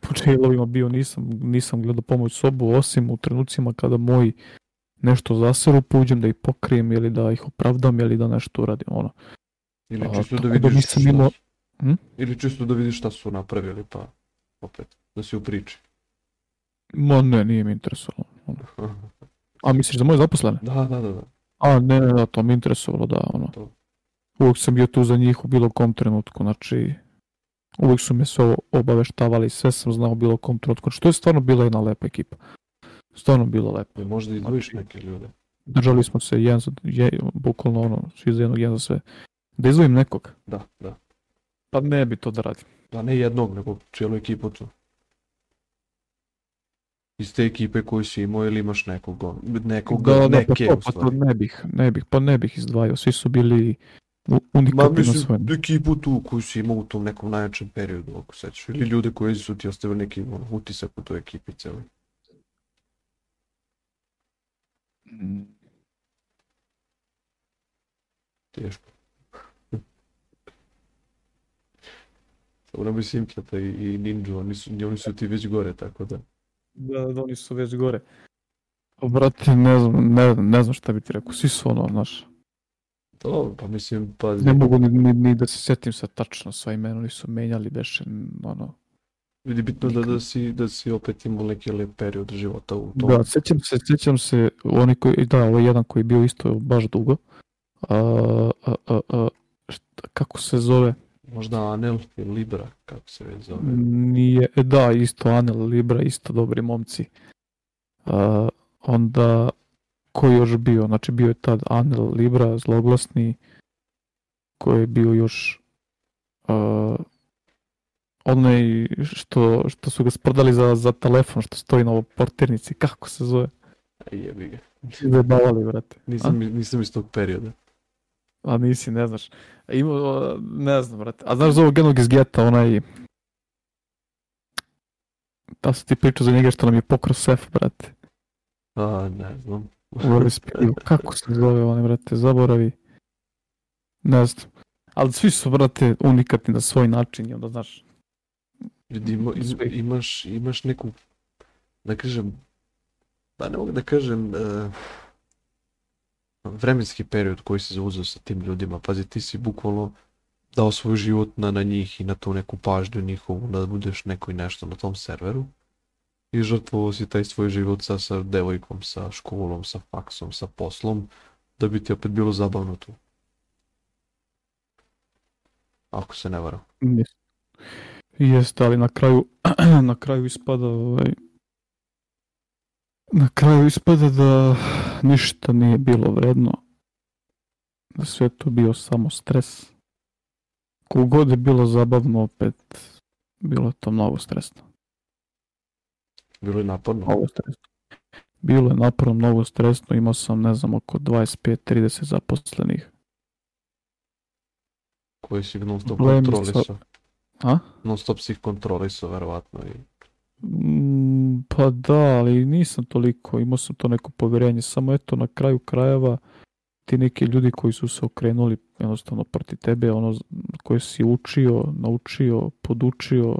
po čelovima bio nisam, nisam gledao pomoć sobu osim u trenucima kada moji nešto zaseru, puđem pa da ih pokrijem ili da ih opravdam ili da nešto uradim, ono. Ili A, čisto da vidiš da šta imao... hm? Ili čisto da vidiš šta su napravili, pa opet, da si u priči. Ma ne, nije mi interesovalo. A misliš da moje zaposlene? Da, da, da. da. A ne, ne, da, to mi interesovalo, da, ono. To. Uvijek sam bio tu za njih u bilo kom trenutku, znači, uvijek su me sve obaveštavali, sve sam znao bilo kom trenutku, što je stvarno bila jedna lepa ekipa. Stvarno bilo lepo. I možda i znači, neke ljude. Držali smo se jedan za, je, bukvalno ono, svi za jednog, jedan za sve. Da izvojim nekog? Da, da. Pa ne bi to da radim. Da, ne jednog, nego cijelu ekipu tu. Iz te ekipe koju si imao ili imaš nekog, nekog, da, neke da, pa to, pa to ne bih, ne bih, pa ne bih izdvajao, svi su bili unikatni na svojem. Ma ekipu tu koju si imao u tom nekom najjačem periodu, ako sećaš, ili ljude koji su ti ostavili neki ono, utisak u toj ekipi celoj. Mm. Teško. Samo nam mislim Implata i, i Ninja, oni su, oni su ti već gore, tako da. Da, da, da oni su već gore. A, brate, ne znam, ne, ne znam šta bi ti rekao, svi su ono, znaš. To, pa mislim, pa... Ne mogu ni, ni, ni da se setim sa tačno sva imena, oni su menjali beše, ono... Vidi, bitno nikad. da, da, si, da si opet imao neki lep period života u tom. Da, sećam se, sećam se, oni koji, da, ovo je jedan koji je bio isto baš dugo. A, a, a, a, šta, kako se zove? možda Anel ili Libra, kako se već zove. Nije, da, isto Anel Libra, isto dobri momci. Uh, onda, ko je još bio? Znači, bio je tad Anel Libra, zloglasni, koji je bio još uh, onaj što, što su ga sprdali za, za telefon, što stoji na ovoj portirnici, kako se zove? Jebi ga. Zabavali, brate. Nisam, A? nisam iz tog perioda. A nisi, ne znaš. Ima, ne znam, brate. A znaš za ovog jednog iz geta, onaj... Da su ti pričao za njega što nam je pokro sef, brate. A, ne znam. U Kako se zove oni, brate, zaboravi. Ne znam. Ali svi su, brate, unikatni na svoj način i onda, znaš... Ljudi, ima, imaš, imaš neku, da kažem, pa ne mogu da kažem, uh vremenski period koji si zauzao sa tim ljudima, pazi ti si bukvalno dao svoj život na, na njih i na tu neku pažnju njihovu, da budeš neko i nešto na tom serveru i žrtvovao si taj svoj život sa, sa devojkom, sa školom, sa faksom, sa poslom, da bi ti opet bilo zabavno tu. Ako se ne varam. Jeste, Jest, ali na kraju, na kraju ispada ovaj, na kraju ispada da ništa nije bilo vredno, da sve to bio samo stres. Kogod je bilo zabavno, opet bilo je to mnogo stresno. Bilo je naporno? Mnogo stresno. Bilo je naporno, mnogo stresno, imao sam, ne znam, oko 25-30 zaposlenih. Koji si non stop kontrolisao? A? Non stop si ih kontrolisao, verovatno. I... Mm, Pa da, ali nisam toliko, imao sam to neko poverenje, samo eto na kraju krajeva ti neki ljudi koji su se okrenuli jednostavno proti tebe, ono koje si učio, naučio, podučio,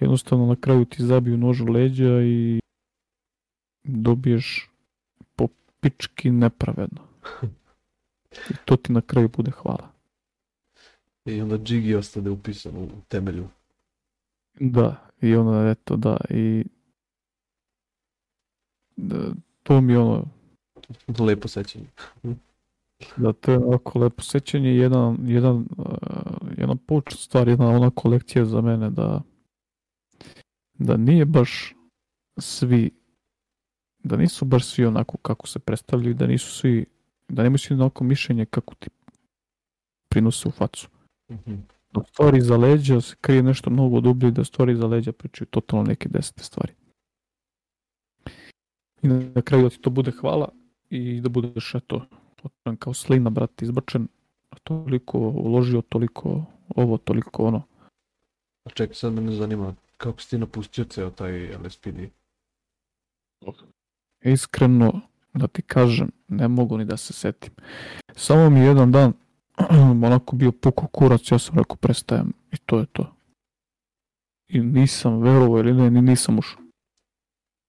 jednostavno na kraju ti zabiju nožu leđa i dobiješ po pički nepravedno. I to ti na kraju bude hvala. I onda Džigi ostade upisan u temelju Da, i ono, eto, da, i da, to mi je ono... Lepo sećanje. da, to je onako lepo sećanje i jedan, jedan, uh, jedna poučna stvar, jedna ona kolekcija za mene da da nije baš svi da nisu baš svi onako kako se predstavljaju, da nisu svi da nemaju svi onako mišljenje kako ti prinose u facu. Mm dok da stvari za leđa da se krije nešto mnogo dublje da stvari za leđa pričaju totalno neke desete stvari. I na kraju da ti to bude hvala i da budeš eto, otvoren kao slina, brate, izbrčen, toliko uložio, toliko ovo, toliko ono. A čekaj, sad mene zanima, kako si ti napustio ceo taj LSPD? Iskreno, da ti kažem, ne mogu ni da se setim. Samo mi jedan dan onako bio puko kurac, ja sam rekao prestajem i to je to. I nisam verovao ili ne, ni nisam ušao.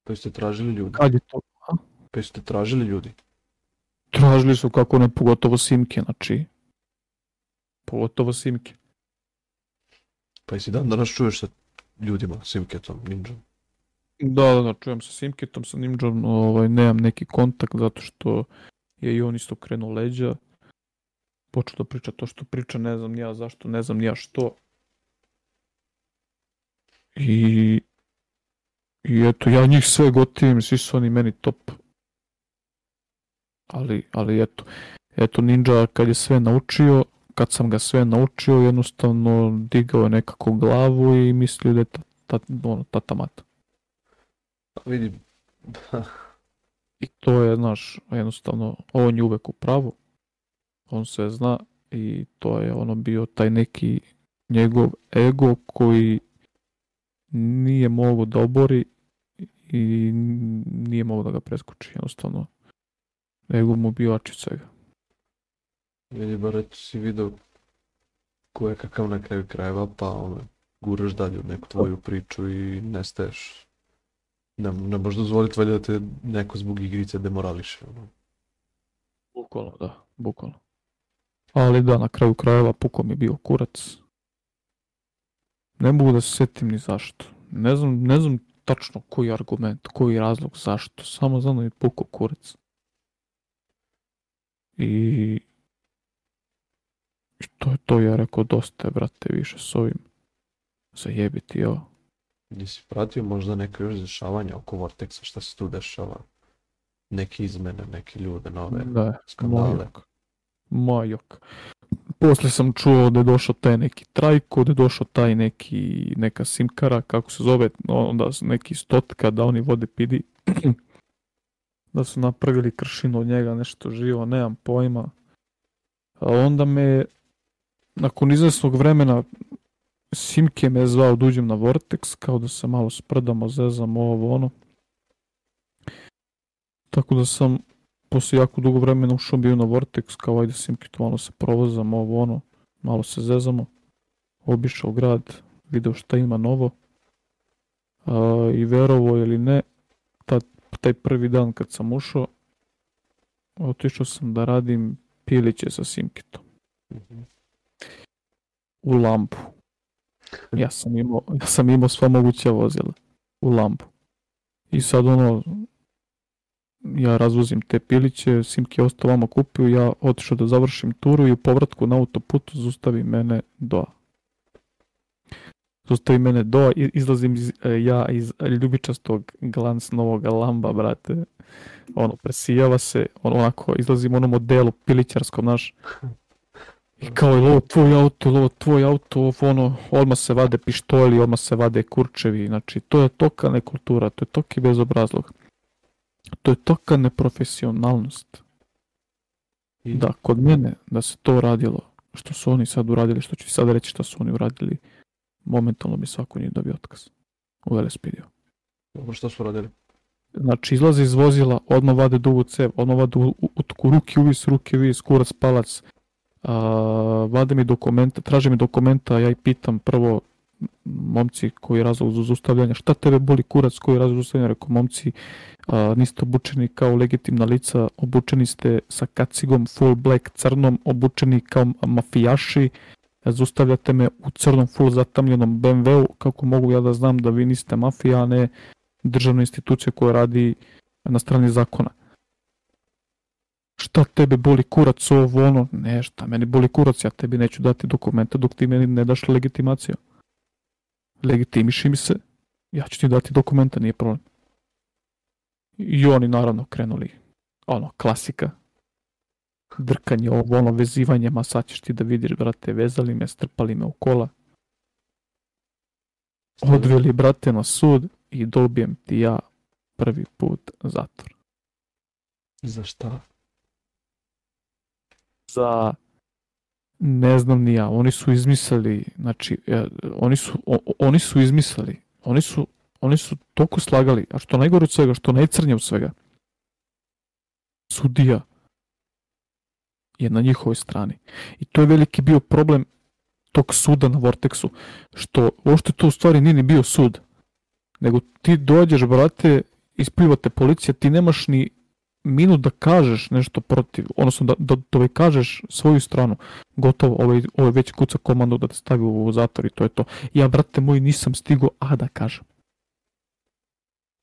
Pa ste tražili ljudi? Kad je to? A? Pa ste tražili ljudi? Tražili su kako ne, pogotovo simke, znači. Pogotovo simke. Pa jesi dan danas čuješ sa ljudima, simketom, ninjom? Da, da, da, čujem sa Simketom, sa ninjom, ovaj, nemam neki kontakt zato što je i on isto krenuo leđa počeo da priča to što priča, ne znam ja zašto, ne znam ja što. I, i eto, ja njih sve gotivim, svi su oni meni top. Ali, ali eto, eto Ninja kad je sve naučio, kad sam ga sve naučio, jednostavno digao je nekako glavu i mislio da je ta, ta, ono, tata mata. Vidim. I to je, znaš, jednostavno, on je uvek u pravu on sve zna i to je ono bio taj neki njegov ego koji nije mogu da obori i nije mogu da ga preskoči jednostavno ego mu bio jači svega Vidi, bar reći si vidio ko je kakav na kraju krajeva, pa ono, guraš dalje u neku tvoju priču i nestaješ. Ne, ne možeš dozvoliti valjda da te neko zbog igrice demorališe. Ono. Bukvalno, da, bukvalno. Ali da, na kraju krajeva puko mi je bio kurac. Ne mogu da se setim ni zašto. Ne znam, ne znam tačno koji argument, koji razlog, zašto. Samo znam da mi puko kurac. I i to je to, ja rekao, dosta je, brate, više s ovim. Zajebiti, jo. Nisi pratio možda neke još dešavanja oko Vortexa, šta se tu dešava? Neke izmene, neke ljude, nove da, skandale. Moljak majak. Posle sam čuo da je došao taj neki trajko, da je došao taj neki, neka simkara, kako se zove, onda neki stotka, da oni vode pidi. da su napravili kršinu od njega, nešto živo, nemam pojma. A onda me, nakon izvesnog vremena, Simke me je zvao da uđem na Vortex, kao da se malo sprdamo, zezamo, ovo, ono. Tako da sam posle jako dugo vremena ušao bio na Vortex, kao ajde Simkit, malo se provozamo, ovo ono, malo se zezamo. Obišao grad, video šta ima novo. A, I verovo ili ne, ta, taj prvi dan kad sam ušao, otišao sam da radim piliće sa Simkitom. Mhm. U lampu. Ja sam imao, ja sam imao sva moguća vozila u lampu. I sad ono, ja razvozim te piliće, Simke ostao vama kupio, ja otišao da završim turu i u povratku na autoputu zustavi mene do Zustavi mene do, izlazim iz, e, ja iz ljubičastog novog lamba, brate. Ono, presijava se, on, onako, izlazim onom modelu pilićarskom, naš. I kao, lo, tvoj auto, lo, tvoj auto, ono, odmah se vade pištoli, odmah se vade kurčevi, znači, to je toka nekultura, to je toki bezobrazlog. To je taka neprofesionalnost. I... Da, kod mene, da se to radilo, što su oni sad uradili, što ću sad reći što su oni uradili, momentalno bi svako njih dobio otkaz u velespidiju. Dobro, što su uradili? Znači, izlaze iz vozila, odmah vade duvu cev, odmah vade utku ruke uvis, ruke, uvis, kurac, palac, a, vade mi dokumenta, traže mi dokumenta, ja ih pitam prvo momci koji razlog za zaustavljanje, šta tebe boli kurac koji razlog za zaustavljanje, rekao momci a, niste obučeni kao legitimna lica, obučeni ste sa kacigom full black crnom, obučeni kao mafijaši, zaustavljate me u crnom full zatamljenom BMW-u, kako mogu ja da znam da vi niste mafija, a ne državna institucija koja radi na strani zakona šta tebe boli kurac ovo ono, ne šta, meni boli kurac, ja tebi neću dati dokumenta dok ti meni ne daš legitimaciju legitimiši mi se, ja ću ti dati dokumenta, nije problem. I oni naravno krenuli, ono, klasika, drkanje, ovo, ono, vezivanje, ma sad ćeš ti da vidiš, brate, vezali me, strpali me u kola. Odveli, brate, na sud i dobijem ti ja prvi put zatvor. Za šta? Za Ne znam ni ja, oni su izmislili, znači, eh, oni su, o, oni su izmislili, oni su, oni su toliko slagali, a što najgore od svega, što najcrnje od svega, sudija je na njihovoj strani. I to je veliki bio problem tog suda na Vortexu, što uopšte to u stvari nije ni bio sud, nego ti dođeš, brate, isplivate policija, ti nemaš ni minut da kažeš nešto protiv, odnosno da, da, da ovaj kažeš svoju stranu, gotovo ovaj, ovaj već kuca komandu da te stavi u zatvor i to je to. Ja, brate moj, nisam stigo A da kažem.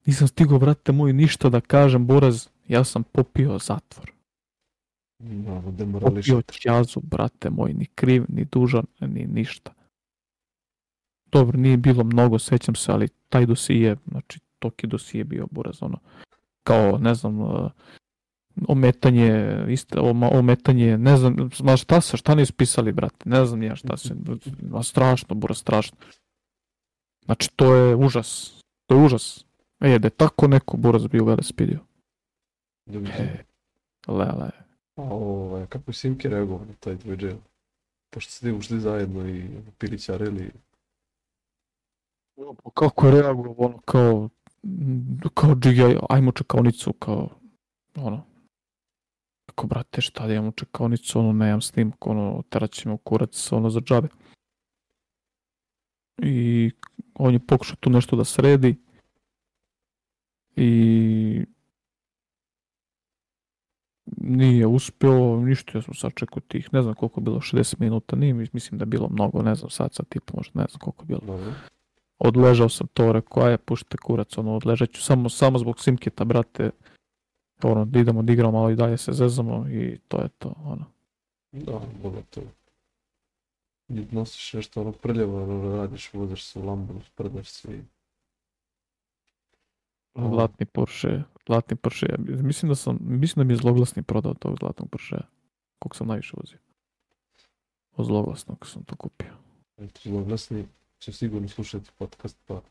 Nisam stigo, brate moj, ništa da kažem, Boraz, ja sam popio zatvor. No, da, da popio čazu, brate moj, ni kriv, ni dužan, ni ništa. Dobro, nije bilo mnogo, sećam se, ali taj dosije, znači, Toki dosije bio Boraz, ono, kao, ne znam, uh, ometanje, isto, ometanje, ne znam, ma šta se, šta nisu pisali, brate, ne znam ja šta se, ma strašno, bura, strašno. Znači, to je užas, to je užas. E, da je tako neko buraz bio ga raspidio. E, lele. A ovaj, kako je Simke reagovao na taj tvoj džel? Pošto ste ušli zajedno i pilićarili. Kako je reagovao, ono kao, kao DJI, ajmo čekavnicu, kao, ono, Ako, brate, šta da imam u čekavnicu, ono, nemam snimku, ono, teraćemo kurac, ono, za džabe. I on je pokušao tu nešto da sredi. I nije uspeo, ništa, ja sam sačekao tih, ne znam koliko je bilo, 60 minuta, nije, mislim da je bilo mnogo, ne znam sad, sad tipa možda, ne znam koliko je bilo. Dobro. odležao sam to, rekao, aj, pušte kurac, ono, odležat ću samo, samo zbog simketa, brate, ono, da idemo da igramo, ali dalje se zezamo i to je to, ono. Da, bolo to. I nosiš nešto, ono, prljevo, ono, radiš, voziš se, lambo, sprdaš se i... Um. Zlatni Porsche, zlatni Porsche, ja, mislim da sam, mislim da mi je zloglasni prodao tog zlatnog Porsche, kog sam najviše vozio. Od zloglasnog sam to kupio. Zloglasni, će sigurno slušati podcast, pa...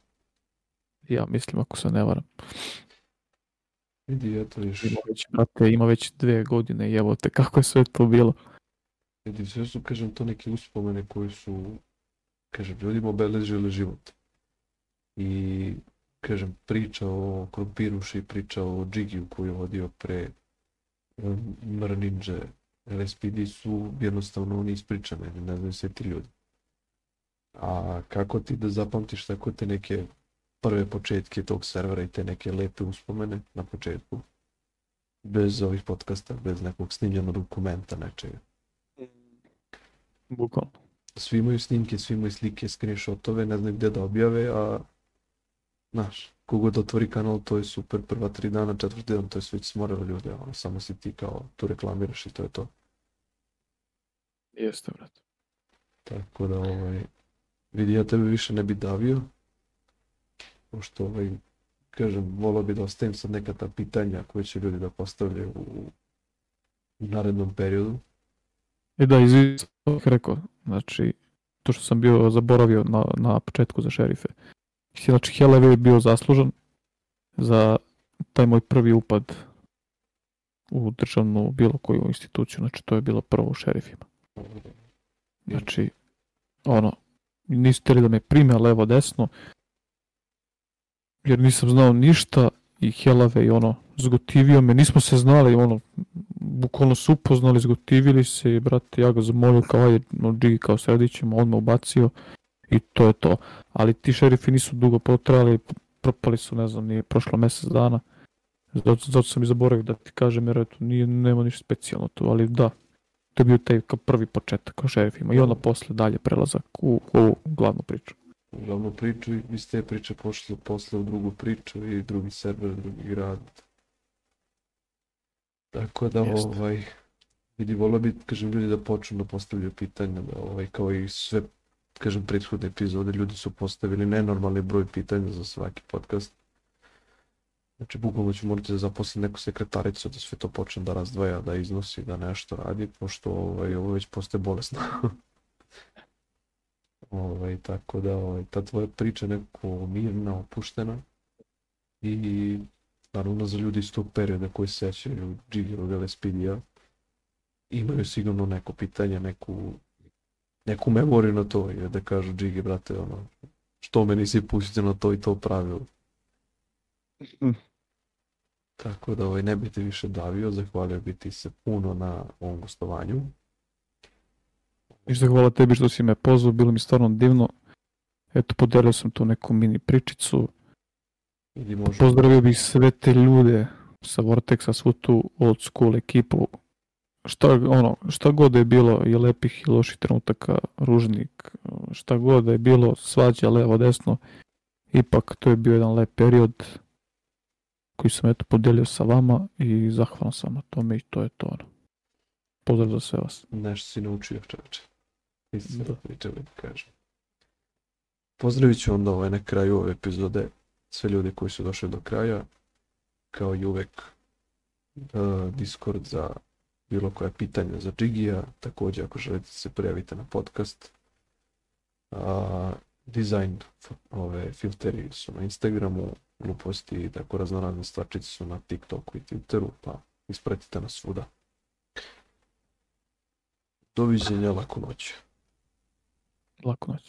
Ja mislim, ako se ne varam. Vidi, eto viš. Ima već, brate, ima već dve godine, jevo te, kako je sve to bilo. Vidi, sve su, kažem, to neke uspomene koji su, kažem, ljudima obeležili život. I, kažem, priča o Krumpiruši, priča o Džigiju koji je vodio pre um, Mr. Ninja, LSPD su jednostavno oni ispričane, ne znaju se ti ljudi. A kako ti da zapamtiš tako te neke prve početke tog servera i te neke lepe uspomene na početku? Bez ovih podcasta, bez nekog snimljenog dokumenta, nečega. Bukvalno. Svi imaju snimke, svi imaju slike, screenshotove, ne znaju gde da objave, a znaš, kogod da otvori kanal, to je super, prva tri dana, četvrti dan, to je već smorilo ljude, ono, samo si ti kao tu reklamiraš i to je to. Jeste, vrat. Tako da, ovaj, Vidi, ja tebe više ne bi davio. Pošto, ovaj, kažem, volao bi da ostavim sad neka ta pitanja koje će ljudi da postavljaju u, u narednom periodu. E da, izvim, rekao, znači, to što sam bio zaboravio na, na početku za šerife. Znači, Helevi je bio zaslužan za taj moj prvi upad u državnu bilo koju instituciju, znači to je bilo prvo u šerifima. Znači, ono, nisu teli da me prime levo desno jer nisam znao ništa i Helave i ono zgotivio me, nismo se znali ono, bukvalno su upoznali zgotivili se i brate ja ga zamolio kao ajde, no džigi kao sredit ćemo odmah ubacio i to je to ali ti šerifi nisu dugo potrali propali su ne znam nije prošlo mjesec dana zato, zato sam i zaboravio da ti kažem jer eto nije, nema ništa specijalno to, ali da To je bio taj kao prvi početak kao šerifima i onda da. posle dalje prelazak u u glavnu priču. U glavnu priču i iz te priče pošli posle u drugu priču i drugi server, drugi grad. Tako da Jeste. ovaj vidi volio bi kažem ljudi da počnu da postavljaju pitanja da, ovaj kao i sve kažem prethodne epizode ljudi su postavili nenormalni broj pitanja za svaki podcast Znači, bukvalno će morati da zaposli neku sekretaricu da sve to počne da razdvaja, da iznosi, da nešto radi, pošto ovaj, ovo već postaje bolesno. ovaj, tako da, ovaj, ta tvoja priča nekako mirna, opuštena i naravno za ljudi iz tog perioda koji sećaju Gigero Gillespie-a imaju sigurno neko pitanje, neku, neku memoriju na to, jer da kažu Gigi, brate, ono, što me nisi pustio na to i to pravilo. Mm. Tako da ovaj, ne bi te više davio, zahvalio bi ti se puno na ovom gostovanju. Ništa hvala tebi što si me pozvao, bilo mi stvarno divno. Eto, podelio sam tu neku mini pričicu. Ili možda... Pozdravio bih sve te ljude sa Vortexa, svu tu old school ekipu. Šta, ono, šta god je bilo i lepih i loših trenutaka, ružnik, šta god je bilo, svađa levo, desno, ipak to je bio jedan lep period koji sam eto podelio sa vama i zahvalan sam na tome i to je to ono. Pozdrav za sve vas. Nešto si naučio čovječe. Istina, pričam da kažem. Pozdravit ću onda ovaj na kraju ove epizode sve ljude koji su došli do kraja. Kao i uvek uh, Discord za bilo koja pitanja za Džigija. Takođe ako želite da se prijavite na podcast. Uh, dizajn ove filteri su na Instagramu gluposti i tako raznorazne stvarčice su na TikToku i Twitteru, pa ispratite nas svuda. Doviđenja, laku noć. Lako noć.